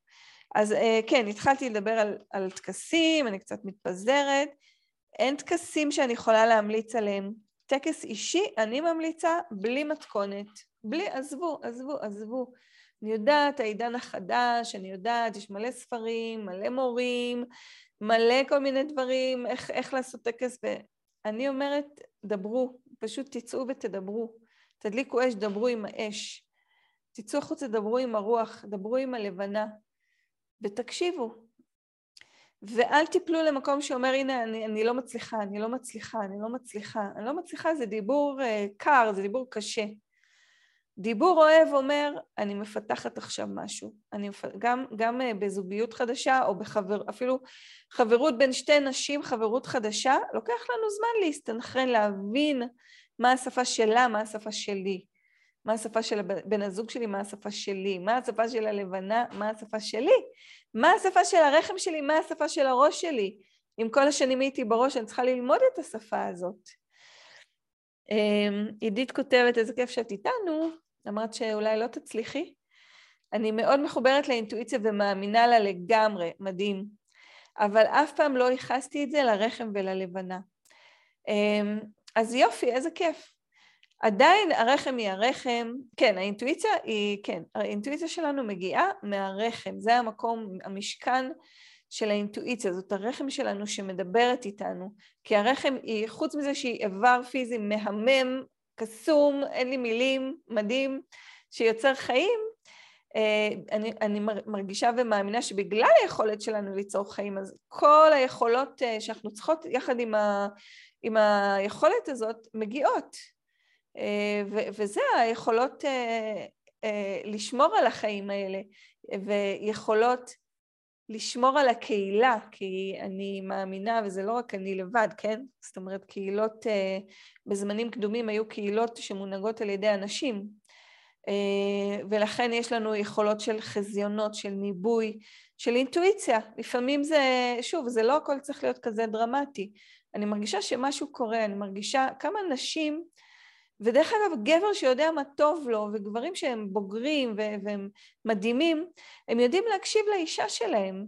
S1: אז אה, כן, התחלתי לדבר על, על טקסים, אני קצת מתפזרת. אין טקסים שאני יכולה להמליץ עליהם. טקס אישי, אני ממליצה בלי מתכונת. בלי, עזבו, עזבו, עזבו. אני יודעת, העידן החדש, אני יודעת, יש מלא ספרים, מלא מורים, מלא כל מיני דברים, איך, איך לעשות טקס, ואני אומרת, דברו, פשוט תצאו ותדברו. תדליקו אש, דברו עם האש. תצאו החוצה, דברו עם הרוח, דברו עם הלבנה, ותקשיבו. ואל תיפלו למקום שאומר, הנה, אני, אני לא מצליחה, אני לא מצליחה, אני לא מצליחה. אני לא מצליחה, זה דיבור uh, קר, זה דיבור קשה. דיבור אוהב אומר, אני מפתחת עכשיו משהו. אני, גם, גם uh, בזוגיות חדשה, או בחבר, אפילו חברות בין שתי נשים, חברות חדשה, לוקח לנו זמן להסתנכרן, להבין מה השפה שלה, מה השפה שלי. מה השפה של בן הזוג שלי, מה השפה שלי, מה השפה של הלבנה, מה השפה שלי, מה השפה של הרחם שלי, מה השפה של הראש שלי. אם כל השנים הייתי בראש, אני צריכה ללמוד את השפה הזאת. אמ, עידית כותבת, איזה כיף שאת איתנו, אמרת שאולי לא תצליחי. אני מאוד מחוברת לאינטואיציה ומאמינה לה לגמרי, מדהים. אבל אף פעם לא ייחסתי את זה לרחם וללבנה. אמ, אז יופי, איזה כיף. עדיין הרחם היא הרחם, כן, האינטואיציה היא, כן, האינטואיציה שלנו מגיעה מהרחם, זה המקום, המשכן של האינטואיציה, זאת הרחם שלנו שמדברת איתנו, כי הרחם היא, חוץ מזה שהיא איבר פיזי מהמם, קסום, אין לי מילים, מדהים, שיוצר חיים, אה, אני, אני מרגישה ומאמינה שבגלל היכולת שלנו ליצור חיים, אז כל היכולות אה, שאנחנו צריכות יחד עם, ה, עם היכולת הזאת מגיעות. אה, וזה היכולות אה, אה, לשמור על החיים האלה, ויכולות לשמור על הקהילה, כי אני מאמינה, וזה לא רק אני לבד, כן? זאת אומרת, קהילות בזמנים קדומים היו קהילות שמונהגות על ידי אנשים, ולכן יש לנו יכולות של חזיונות, של ניבוי, של אינטואיציה. לפעמים זה, שוב, זה לא הכל צריך להיות כזה דרמטי. אני מרגישה שמשהו קורה, אני מרגישה כמה נשים ודרך אגב, גבר שיודע מה טוב לו, וגברים שהם בוגרים והם מדהימים, הם יודעים להקשיב לאישה שלהם,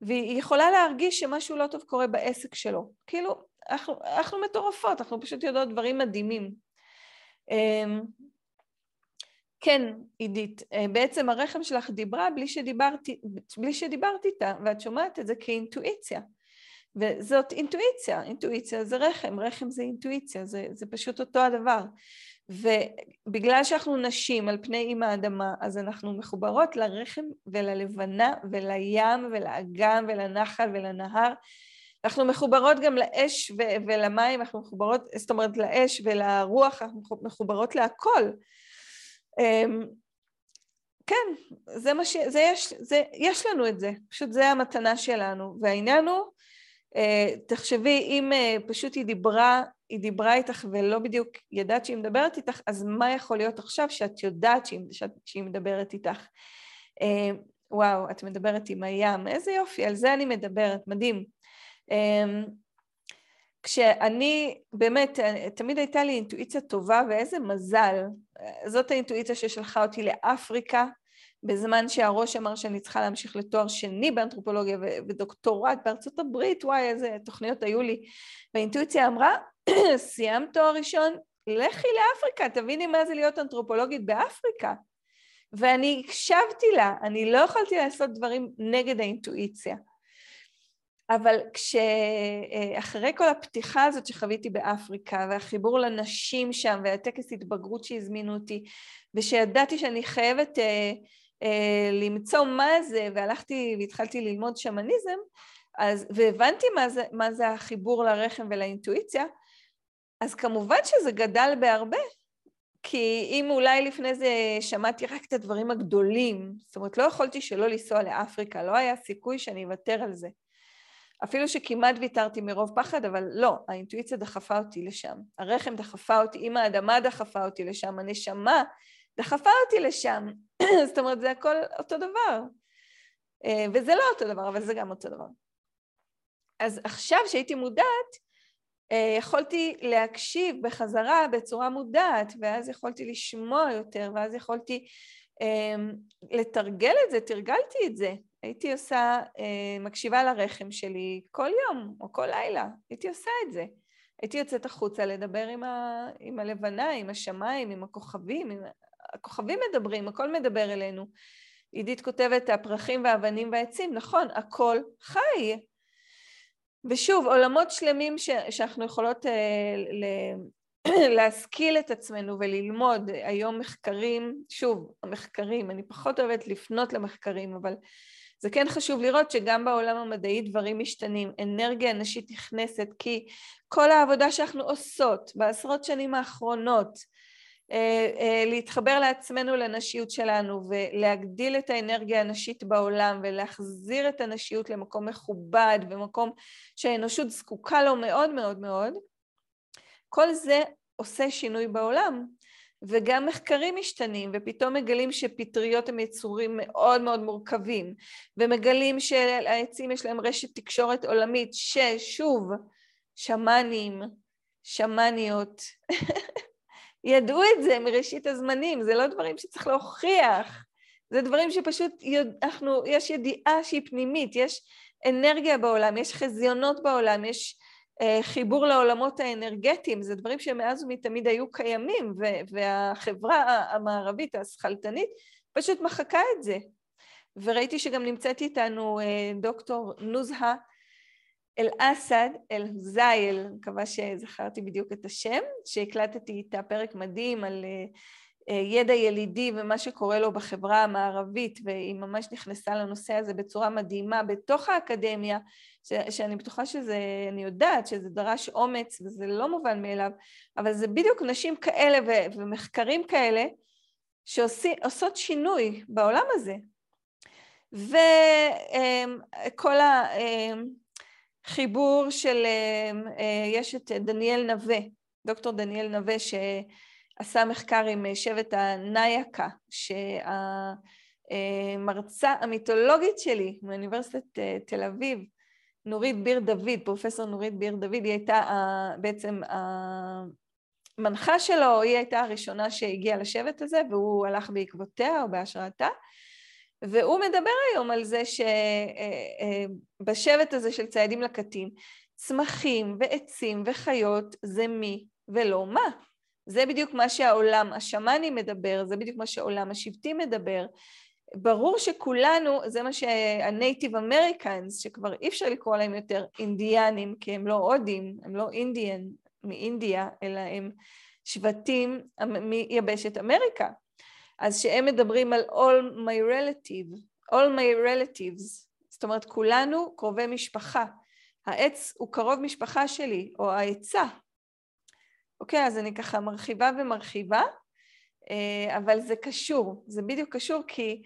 S1: והיא יכולה להרגיש שמשהו לא טוב קורה בעסק שלו. כאילו, אנחנו, אנחנו מטורפות, אנחנו פשוט יודעות דברים מדהימים. אמ, כן, עידית, אה, בעצם הרחם שלך דיברה בלי שדיברתי, בלי שדיברתי איתה, ואת שומעת את זה כאינטואיציה. וזאת אינטואיציה, אינטואיציה זה רחם, רחם זה אינטואיציה, זה, זה פשוט אותו הדבר. ובגלל שאנחנו נשים על פני אימא האדמה, אז אנחנו מחוברות לרחם וללבנה ולים ולאגם ולנחל ולנהר. אנחנו מחוברות גם לאש ו- ולמים, אנחנו מחוברות, זאת אומרת לאש ולרוח, אנחנו מחוברות להכל. אמ, כן, זה מה ש... זה יש, זה, יש לנו את זה, פשוט זה המתנה שלנו, והעניין הוא תחשבי, אם אה, פשוט היא דיברה, היא דיברה איתך ולא בדיוק ידעת שהיא מדברת איתך, אז מה יכול להיות עכשיו שאת יודעת שהיא, שהיא מדברת איתך? אה, וואו, את מדברת עם הים, איזה יופי, על זה אני מדברת, מדהים. כשאני, באמת, תמיד הייתה לי אינטואיציה טובה ואיזה מזל. זאת האינטואיציה ששלחה אותי לאפריקה, בזמן שהראש אמר שאני צריכה להמשיך לתואר שני באנתרופולוגיה ודוקטורט בארצות הברית, וואי, איזה תוכניות היו לי. והאינטואיציה אמרה, סיימת תואר ראשון, לכי לאפריקה, תביני מה זה להיות אנתרופולוגית באפריקה. ואני הקשבתי לה, אני לא יכולתי לעשות דברים נגד האינטואיציה. אבל כשאחרי כל הפתיחה הזאת שחוויתי באפריקה, והחיבור לנשים שם, והטקס התבגרות שהזמינו אותי, ושידעתי שאני חייבת אה, למצוא מה זה, והלכתי והתחלתי ללמוד שמניזם, אז, והבנתי מה זה, מה זה החיבור לרחם ולאינטואיציה, אז כמובן שזה גדל בהרבה, כי אם אולי לפני זה שמעתי רק את הדברים הגדולים, זאת אומרת, לא יכולתי שלא לנסוע לאפריקה, לא היה סיכוי שאני אוותר על זה. אפילו שכמעט ויתרתי מרוב פחד, אבל לא, האינטואיציה דחפה אותי לשם. הרחם דחפה אותי, אם האדמה דחפה אותי לשם, הנשמה דחפה אותי לשם. זאת אומרת, זה הכל אותו דבר. אה, וזה לא אותו דבר, אבל זה גם אותו דבר. אז עכשיו שהייתי מודעת, אה, יכולתי להקשיב בחזרה בצורה מודעת, ואז יכולתי לשמוע יותר, ואז יכולתי אמ, לתרגל את זה, תרגלתי את זה. הייתי עושה, אה, מקשיבה לרחם שלי כל יום או כל לילה, הייתי עושה את זה. הייתי יוצאת החוצה לדבר עם, ה, עם הלבנה, עם השמיים, עם הכוכבים, עם... הכוכבים מדברים, הכל מדבר אלינו. עידית כותבת, הפרחים והאבנים והעצים, נכון, הכל חי. ושוב, עולמות שלמים ש, שאנחנו יכולות אה, ל, להשכיל את עצמנו וללמוד. היום מחקרים, שוב, המחקרים, אני פחות אוהבת לפנות למחקרים, אבל זה כן חשוב לראות שגם בעולם המדעי דברים משתנים, אנרגיה נשית נכנסת, כי כל העבודה שאנחנו עושות בעשרות שנים האחרונות, להתחבר לעצמנו לנשיות שלנו ולהגדיל את האנרגיה הנשית בעולם ולהחזיר את הנשיות למקום מכובד ומקום שהאנושות זקוקה לו מאוד מאוד מאוד, כל זה עושה שינוי בעולם. וגם מחקרים משתנים, ופתאום מגלים שפטריות הם יצורים מאוד מאוד מורכבים, ומגלים שלעצים יש להם רשת תקשורת עולמית, ששוב, שמאנים, שמאניות, ידעו את זה מראשית הזמנים, זה לא דברים שצריך להוכיח, זה דברים שפשוט אנחנו, יש ידיעה שהיא פנימית, יש אנרגיה בעולם, יש חזיונות בעולם, יש אה, חיבור לעולמות האנרגטיים, זה דברים שמאז ומתמיד היו קיימים, והחברה המערבית, השכלתנית, פשוט מחקה את זה. וראיתי שגם נמצאת איתנו אה, דוקטור נוזהה אל-אסד אל-זייל, אני מקווה שזכרתי בדיוק את השם, שהקלטתי איתה פרק מדהים על אה, אה, ידע ילידי ומה שקורה לו בחברה המערבית, והיא ממש נכנסה לנושא הזה בצורה מדהימה בתוך האקדמיה, ש, שאני בטוחה שזה, אני יודעת שזה דרש אומץ וזה לא מובן מאליו, אבל זה בדיוק נשים כאלה ו, ומחקרים כאלה שעושות שינוי בעולם הזה. וכל החיבור של, אה, יש את דניאל נווה, דוקטור דניאל נווה, ש... עשה מחקר עם אה, שבט הנייקה, שהמרצה המיתולוגית שלי מאוניברסיטת אה, תל אביב, נורית ביר דוד, פרופסור נורית ביר דוד, היא הייתה בעצם המנחה שלו, היא הייתה הראשונה שהגיעה לשבט הזה, והוא הלך בעקבותיה או בהשראתה. והוא מדבר היום על זה שבשבט אה, הזה של ציידים לקטים, צמחים ועצים וחיות זה מי ולא מה. זה בדיוק מה שהעולם השמאני מדבר, זה בדיוק מה שהעולם השבטי מדבר. ברור שכולנו, זה מה שהנייטיב אמריקאנס, שכבר אי אפשר לקרוא להם יותר אינדיאנים, כי הם לא הודים, הם לא אינדיאן מאינדיה, אלא הם שבטים מיבשת אמריקה. אז שהם מדברים על all my relative, all my relatives, זאת אומרת כולנו קרובי משפחה. העץ הוא קרוב משפחה שלי, או העצה, אוקיי, אז אני ככה מרחיבה ומרחיבה, אה, אבל זה קשור, זה בדיוק קשור כי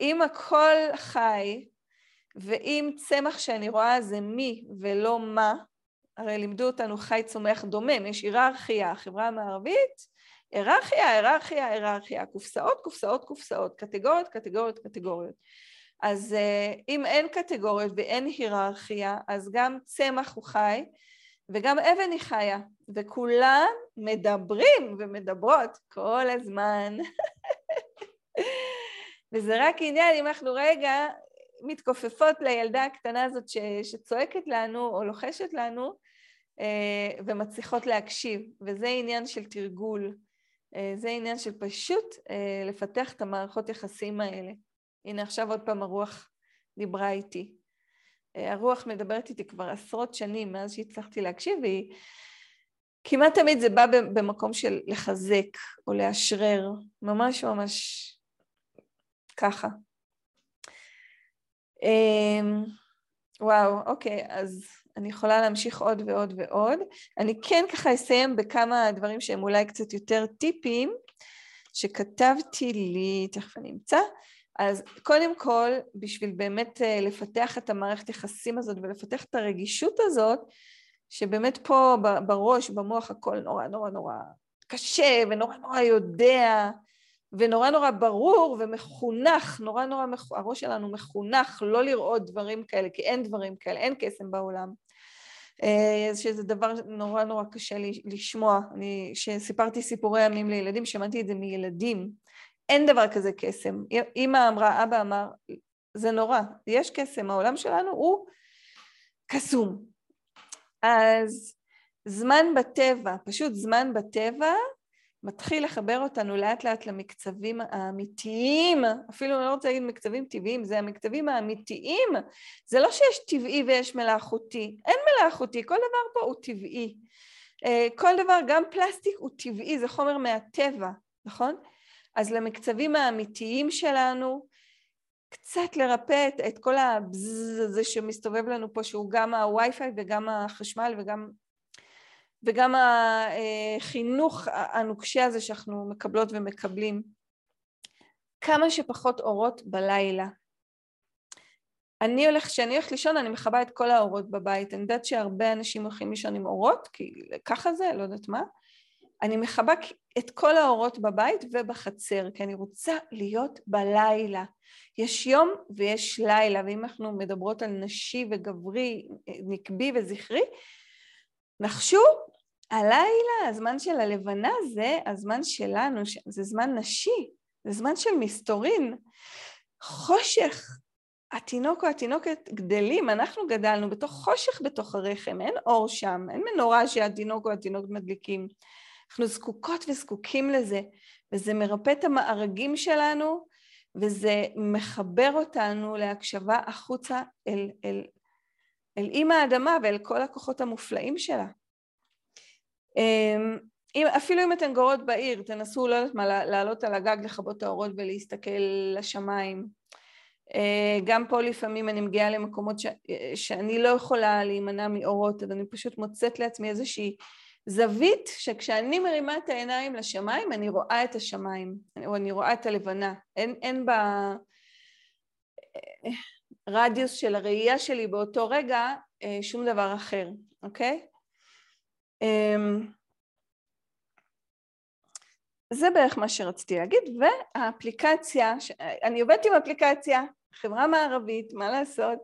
S1: אם הכל חי, ואם צמח שאני רואה זה מי ולא מה, הרי לימדו אותנו חי צומח דומם, יש היררכיה, החברה המערבית, היררכיה, היררכיה, היררכיה, קופסאות, קופסאות, קופסאות, קטגוריות, קטגוריות, קטגוריות. אז אה, אם אין קטגוריות ואין היררכיה, אז גם צמח הוא חי, וגם אבן היא חיה, וכולם מדברים ומדברות כל הזמן. וזה רק עניין אם אנחנו רגע מתכופפות לילדה הקטנה הזאת ש, שצועקת לנו או לוחשת לנו אה, ומצליחות להקשיב, וזה עניין של תרגול, זה עניין של פשוט אה, לפתח את המערכות יחסים האלה. הנה עכשיו עוד פעם הרוח דיברה איתי. אה, הרוח מדברת איתי כבר עשרות שנים מאז שהצלחתי להקשיב, והיא כמעט תמיד זה בא במקום של לחזק או לאשרר, ממש ממש ככה. אמ, וואו, אוקיי, אז אני יכולה להמשיך עוד ועוד ועוד. אני כן ככה אסיים בכמה דברים שהם אולי קצת יותר טיפים, שכתבתי לי, תכף אני אמצא. אז קודם כל, בשביל באמת אה, לפתח את המערכת יחסים הזאת ולפתח את הרגישות הזאת, שבאמת פה בראש, במוח, הכל נורא נורא נורא קשה ונורא נורא יודע ונורא נורא ברור ומחונך, נורא נורא, מח... הראש שלנו מחונך לא לראות דברים כאלה, כי אין דברים כאלה, אין קסם בעולם. אה, שזה דבר נורא נורא קשה לשמוע. אני, כשסיפרתי סיפורי ימים לילדים, שמעתי את זה מילדים. אין דבר כזה קסם. אימא אמרה, אבא אמר, זה נורא, יש קסם, העולם שלנו הוא קסום. אז זמן בטבע, פשוט זמן בטבע, מתחיל לחבר אותנו לאט לאט למקצבים האמיתיים, אפילו אני לא רוצה להגיד מקצבים טבעיים, זה המקצבים האמיתיים. זה לא שיש טבעי ויש מלאכותי, אין מלאכותי, כל דבר פה הוא טבעי. אה, כל דבר, גם פלסטיק הוא טבעי, זה חומר מהטבע, נכון? אז למקצבים האמיתיים שלנו, קצת לרפא את, כל הבזז הזה שמסתובב לנו פה, שהוא גם הווי-פיי וגם החשמל וגם וגם החינוך הנוקשה הזה שאנחנו מקבלות ומקבלים. כמה שפחות אורות בלילה. אני הולך, כשאני הולכת לישון אני מכבה את כל האורות בבית. אני יודעת שהרבה אנשים הולכים לישון עם אורות, כי ככה זה, לא יודעת מה. אני מכבה את כל האורות בבית ובחצר, כי אני רוצה להיות בלילה. יש יום ויש לילה, ואם אנחנו מדברות על נשי וגברי, נקבי וזכרי, נחשו הלילה, הזמן של הלבנה זה הזמן שלנו, זה זמן נשי, זה זמן של מסתורין. חושך, התינוק או התינוקת גדלים, אנחנו גדלנו בתוך חושך בתוך הרחם, אין אור שם, אין מנורה שהתינוק או התינוקת מדליקים. אנחנו זקוקות וזקוקים לזה, וזה מרפא את המארגים שלנו, וזה מחבר אותנו להקשבה החוצה אל, אל, אל אימא האדמה ואל כל הכוחות המופלאים שלה. אמ, אם, אפילו אם אתן גורות בעיר, תנסו, לא יודעת מה, לעלות על הגג, לכבות את האורות ולהסתכל לשמיים. אה, גם פה לפעמים אני מגיעה למקומות ש, שאני לא יכולה להימנע מאורות, אז אני פשוט מוצאת לעצמי איזושהי זווית שכשאני מרימה את העיניים לשמיים, אני רואה את השמיים, או אני רואה את הלבנה. אין, אין בה אה, רדיוס של הראייה שלי באותו רגע אה, שום דבר אחר, אוקיי? אמ, זה בערך מה שרציתי להגיד, והאפליקציה, אני עובדת עם אפליקציה, חברה מערבית, מה לעשות?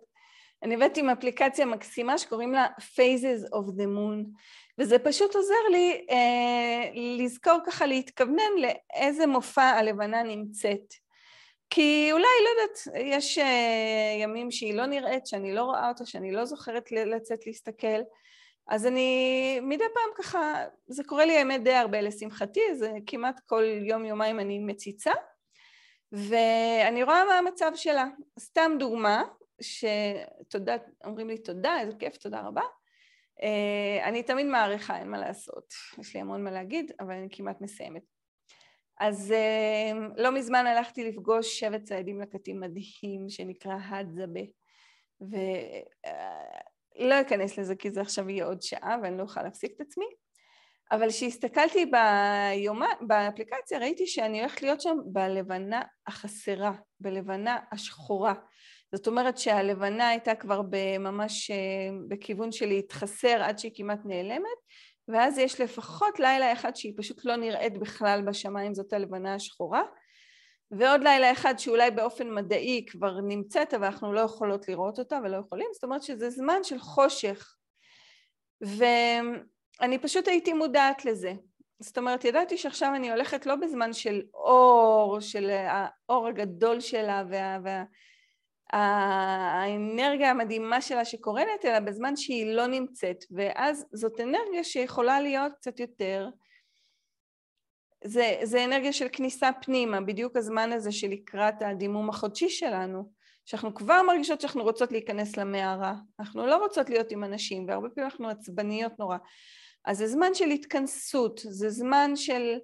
S1: אני עובדת עם אפליקציה מקסימה שקוראים לה Phases of the Moon, וזה פשוט עוזר לי אה, לזכור ככה להתכוונן לאיזה מופע הלבנה נמצאת. כי אולי, לא יודעת, יש אה, ימים שהיא לא נראית, שאני לא רואה אותה, שאני לא זוכרת לצאת להסתכל, אז אני מדי פעם ככה, זה קורה לי האמת די הרבה לשמחתי, זה כמעט כל יום יומיים אני מציצה ואני רואה מה המצב שלה. סתם דוגמה, שתודה, אומרים לי תודה, איזה כיף, תודה רבה. אה, אני תמיד מעריכה, אין מה לעשות, יש לי המון מה להגיד, אבל אני כמעט מסיימת. אז אה, לא מזמן הלכתי לפגוש שבט ציידים לקטים מדהים שנקרא הדזבה, לא אכנס לזה כי זה עכשיו יהיה עוד שעה ואני לא אוכל להפסיק את עצמי, אבל כשהסתכלתי ביומה, באפליקציה ראיתי שאני הולכת להיות שם בלבנה החסרה, בלבנה השחורה. זאת אומרת שהלבנה הייתה כבר ממש אה, בכיוון של להתחסר עד שהיא כמעט נעלמת, ואז יש לפחות לילה אחד שהיא פשוט לא נראית בכלל בשמיים, זאת הלבנה השחורה. ועוד לילה אחד שאולי באופן מדעי כבר נמצאת אבל אנחנו לא יכולות לראות אותה ולא יכולים, זאת אומרת שזה זמן של חושך ואני פשוט הייתי מודעת לזה. זאת אומרת, ידעתי שעכשיו אני הולכת לא בזמן של אור, של האור הגדול שלה וה... וה האנרגיה המדהימה שלה שקורנת, אלא בזמן שהיא לא נמצאת, ואז זאת אנרגיה שיכולה להיות קצת יותר זה, זה אנרגיה של כניסה פנימה, בדיוק הזמן הזה שלקראת הדימום החודשי שלנו, שאנחנו כבר מרגישות שאנחנו רוצות להיכנס למערה, אנחנו לא רוצות להיות עם אנשים, והרבה פעמים אנחנו עצבניות נורא. אז זה זמן של התכנסות, זה זמן של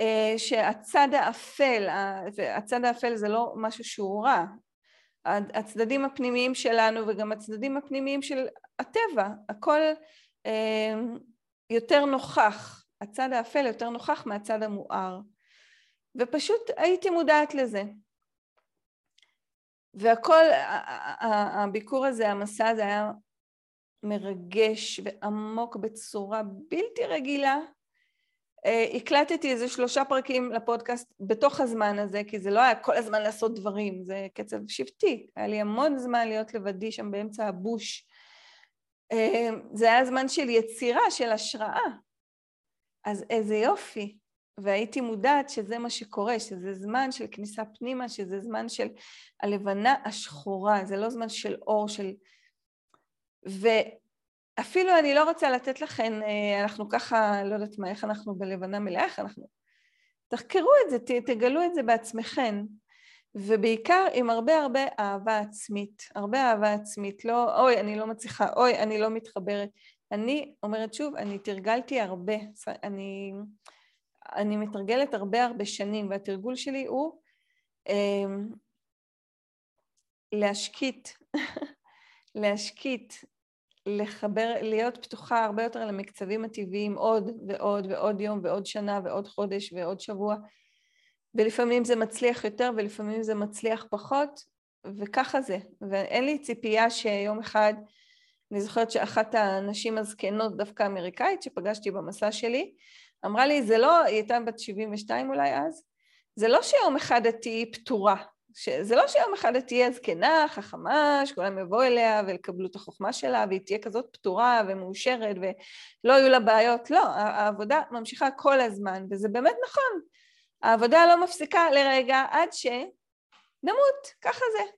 S1: אה, שהצד האפל, הצד האפל זה לא משהו שהוא רע, הצדדים הפנימיים שלנו וגם הצדדים הפנימיים של הטבע, הכל אה, יותר נוכח, הצד האפל יותר נוכח מהצד המואר. ופשוט הייתי מודעת לזה. והכל, הביקור הזה, המסע הזה היה מרגש ועמוק בצורה בלתי רגילה. אה, הקלטתי איזה שלושה פרקים לפודקאסט בתוך הזמן הזה, כי זה לא היה כל הזמן לעשות דברים, זה קצב שבטי. היה לי המון זמן להיות לבדי שם באמצע הבוש. אה, זה היה זמן של יצירה, של השראה. אז איזה יופי. והייתי מודעת שזה מה שקורה, שזה זמן של כניסה פנימה, שזה זמן של הלבנה השחורה, זה לא זמן של אור, של... ואפילו אני לא רוצה לתת לכם, אה, אנחנו ככה, לא יודעת מה, איך אנחנו בלבנה מלאה, איך אנחנו... תחקרו את זה, תגלו את זה בעצמכם, ובעיקר עם הרבה הרבה אהבה עצמית, הרבה אהבה עצמית, לא אוי, אני לא מצליחה, אוי, אני לא מתחברת. אני אומרת שוב, אני תרגלתי הרבה, אני... אני מתרגלת הרבה הרבה שנים, והתרגול שלי הוא אה, להשקיט, להשקיט, לחבר, להיות פתוחה הרבה יותר למקצבים הטבעיים עוד ועוד ועוד יום ועוד שנה ועוד חודש ועוד שבוע, ולפעמים זה מצליח יותר ולפעמים זה מצליח פחות, וככה זה. ואין לי ציפייה שיום אחד, אני זוכרת שאחת הנשים הזקנות, דווקא אמריקאית, שפגשתי במסע שלי, אמרה לי, זה לא, היא הייתה בת 72 אולי אז, זה לא שיום אחד את תהיי פתורה, זה לא שיום אחד את תהיי הזקנה, חכמה, שכולם יבואו אליה ויקבלו את החוכמה שלה, והיא תהיה כזאת פתורה ומאושרת ולא יהיו לה בעיות, לא, העבודה ממשיכה כל הזמן, וזה באמת נכון, העבודה לא מפסיקה לרגע עד שנמות, ככה זה.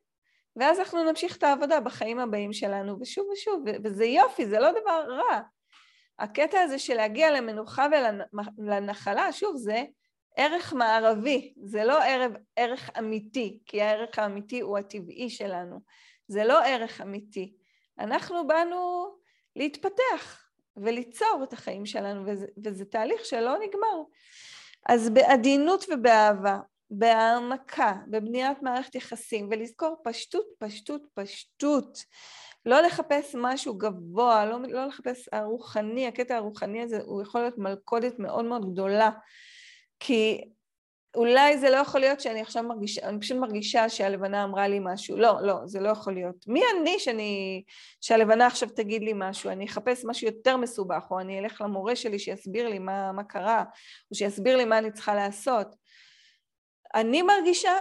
S1: ואז אנחנו נמשיך את העבודה בחיים הבאים שלנו, ושוב ושוב, וזה יופי, זה לא דבר רע. הקטע הזה של להגיע למנוחה ולנחלה, שוב, זה ערך מערבי, זה לא ערך, ערך אמיתי, כי הערך האמיתי הוא הטבעי שלנו, זה לא ערך אמיתי. אנחנו באנו להתפתח וליצור את החיים שלנו, וזה, וזה תהליך שלא נגמר. אז בעדינות ובאהבה, בהעמקה, בבניית מערכת יחסים, ולזכור פשטות, פשטות, פשטות. לא לחפש משהו גבוה, לא, לא לחפש הרוחני, הקטע הרוחני הזה הוא יכול להיות מלכודת מאוד מאוד גדולה, כי אולי זה לא יכול להיות שאני עכשיו מרגישה, אני פשוט מרגישה שהלבנה אמרה לי משהו, לא, לא, זה לא יכול להיות. מי אני שאני, שהלבנה עכשיו תגיד לי משהו, אני אחפש משהו יותר מסובך, או אני אלך למורה שלי שיסביר לי מה, מה קרה, או שיסביר לי מה אני צריכה לעשות. אני מרגישה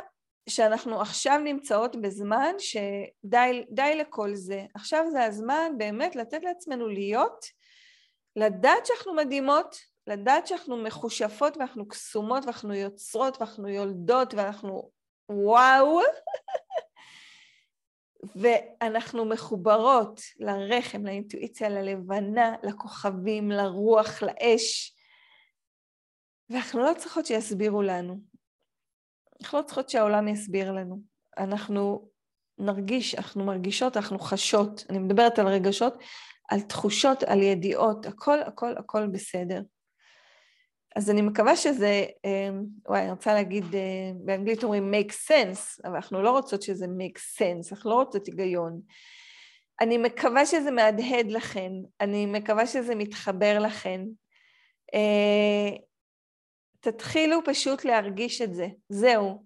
S1: שאנחנו עכשיו נמצאות בזמן שדי לכל זה. עכשיו זה הזמן באמת לתת לעצמנו להיות, לדעת שאנחנו מדהימות, לדעת שאנחנו מחושפות ואנחנו קסומות ואנחנו יוצרות ואנחנו יולדות ואנחנו וואו, ואנחנו מחוברות לרחם, לאינטואיציה, ללבנה, לכוכבים, לרוח, לאש, ואנחנו לא צריכות שיסבירו לנו. אנחנו לא צריכות שהעולם יסביר לנו. אנחנו נרגיש, אנחנו מרגישות, אנחנו חשות. אני מדברת על רגשות, על תחושות, על ידיעות, הכל, הכל, הכל בסדר. אז אני מקווה שזה, אמ, וואי, אני רוצה להגיד, אה, באנגלית אומרים make sense, אבל אנחנו לא רוצות שזה make sense, אנחנו לא רוצות היגיון. אני מקווה שזה מהדהד לכן, אני מקווה שזה מתחבר לכן. אה, תתחילו פשוט להרגיש את זה, זהו.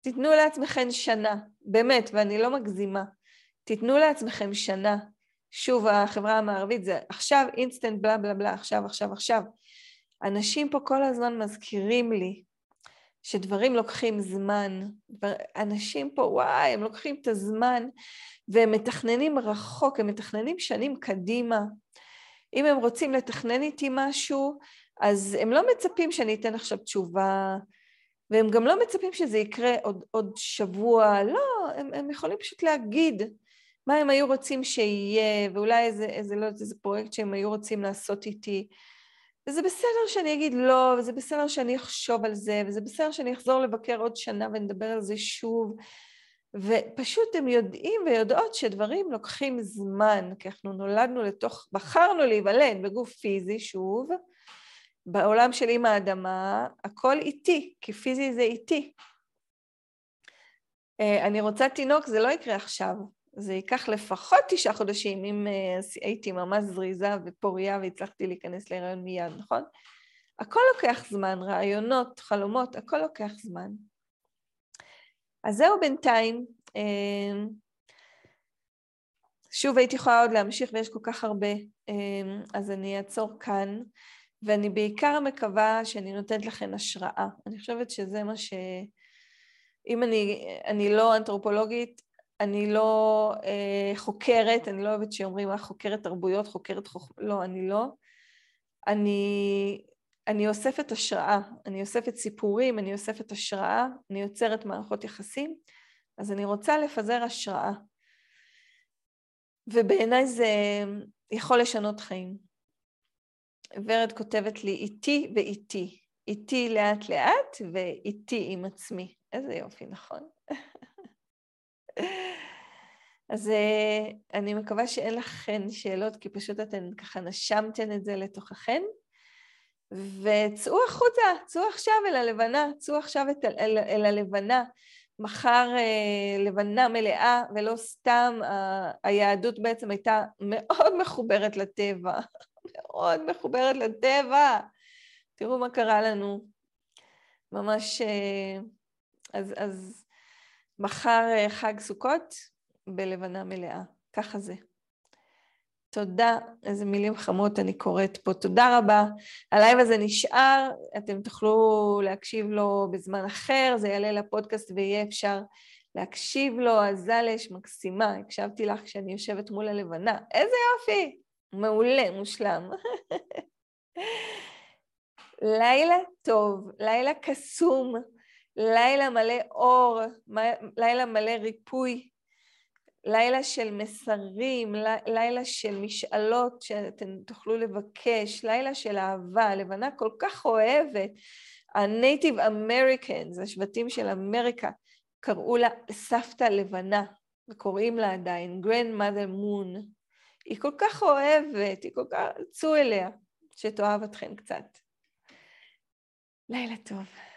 S1: תיתנו לעצמכם שנה, באמת, ואני לא מגזימה. תיתנו לעצמכם שנה. שוב, החברה המערבית זה עכשיו אינסטנט בלה בלה בלה, עכשיו, עכשיו, עכשיו. אנשים פה כל הזמן מזכירים לי שדברים לוקחים זמן. אנשים פה, וואי, הם לוקחים את הזמן והם מתכננים רחוק, הם מתכננים שנים קדימה. אם הם רוצים לתכנן איתי משהו, אז הם לא מצפים שאני אתן עכשיו תשובה, והם גם לא מצפים שזה יקרה עוד, עוד שבוע, לא, הם, הם יכולים פשוט להגיד מה הם היו רוצים שיהיה, ואולי איזה, איזה, לא איזה פרויקט שהם היו רוצים לעשות איתי. וזה בסדר שאני אגיד לא, וזה בסדר שאני אחשוב על זה, וזה בסדר שאני אחזור לבקר עוד שנה ונדבר על זה שוב. ופשוט הם יודעים ויודעות שדברים לוקחים זמן, כי אנחנו נולדנו לתוך, בחרנו להיוולד בגוף פיזי, שוב, בעולם של אימא האדמה, הכל איטי, כי פיזי זה איטי. אה, אני רוצה תינוק, זה לא יקרה עכשיו. זה ייקח לפחות תשעה חודשים, אם אה, הייתי ממש זריזה ופוריה והצלחתי להיכנס להיריון מיד, נכון? הכל לוקח זמן, רעיונות, חלומות, הכל לוקח זמן. אז זהו בינתיים. אה, שוב, הייתי יכולה עוד להמשיך ויש כל כך הרבה, אז אני אעצור כאן, ואני בעיקר מקווה שאני נותנת לכם השראה. אני חושבת שזה מה ש... אם אני, אני לא אנתרופולוגית, אני לא אה, חוקרת, אני לא אוהבת שאומרים, אה, חוקרת תרבויות, חוקרת חוכמה, לא, אני לא. אני, אני אוספת השראה, אני אוספת סיפורים, אני אוספת השראה, אני יוצרת מערכות יחסים, אז אני רוצה לפזר השראה. ובעיניי זה יכול לשנות חיים. ורד כותבת לי, איתי ואיתי. איתי לאט לאט ואיתי עם עצמי. איזה יופי, נכון? אז אה, אני מקווה שאין לכן שאלות, כי פשוט אתן ככה נשמתן את זה לתוככן. וצאו החוצה, צאו עכשיו אל הלבנה, צאו עכשיו את, אל, אל הלבנה. מחר אה, לבנה מלאה, ולא סתם, ה, היהדות בעצם הייתה מאוד מחוברת לטבע, מאוד מחוברת לטבע. תראו מה קרה לנו. ממש... אה, אז, אז מחר אה, חג סוכות בלבנה מלאה. ככה זה. תודה, איזה מילים חמות אני קוראת פה. תודה רבה. ה live הזה נשאר, אתם תוכלו להקשיב לו בזמן אחר, זה יעלה לפודקאסט ויהיה אפשר להקשיב לו. הזלש מקסימה, הקשבתי לך כשאני יושבת מול הלבנה. איזה יופי! מעולה, מושלם. לילה טוב, לילה קסום. לילה מלא אור, לילה מלא ריפוי, לילה של מסרים, לילה של משאלות שאתם תוכלו לבקש, לילה של אהבה, לבנה כל כך אוהבת. ה-Native Americans, השבטים של אמריקה, קראו לה סבתא לבנה, וקוראים לה עדיין Grandmother Moon. היא כל כך אוהבת, היא כל כך... צאו אליה, שתאהב אתכם קצת. לילה טוב.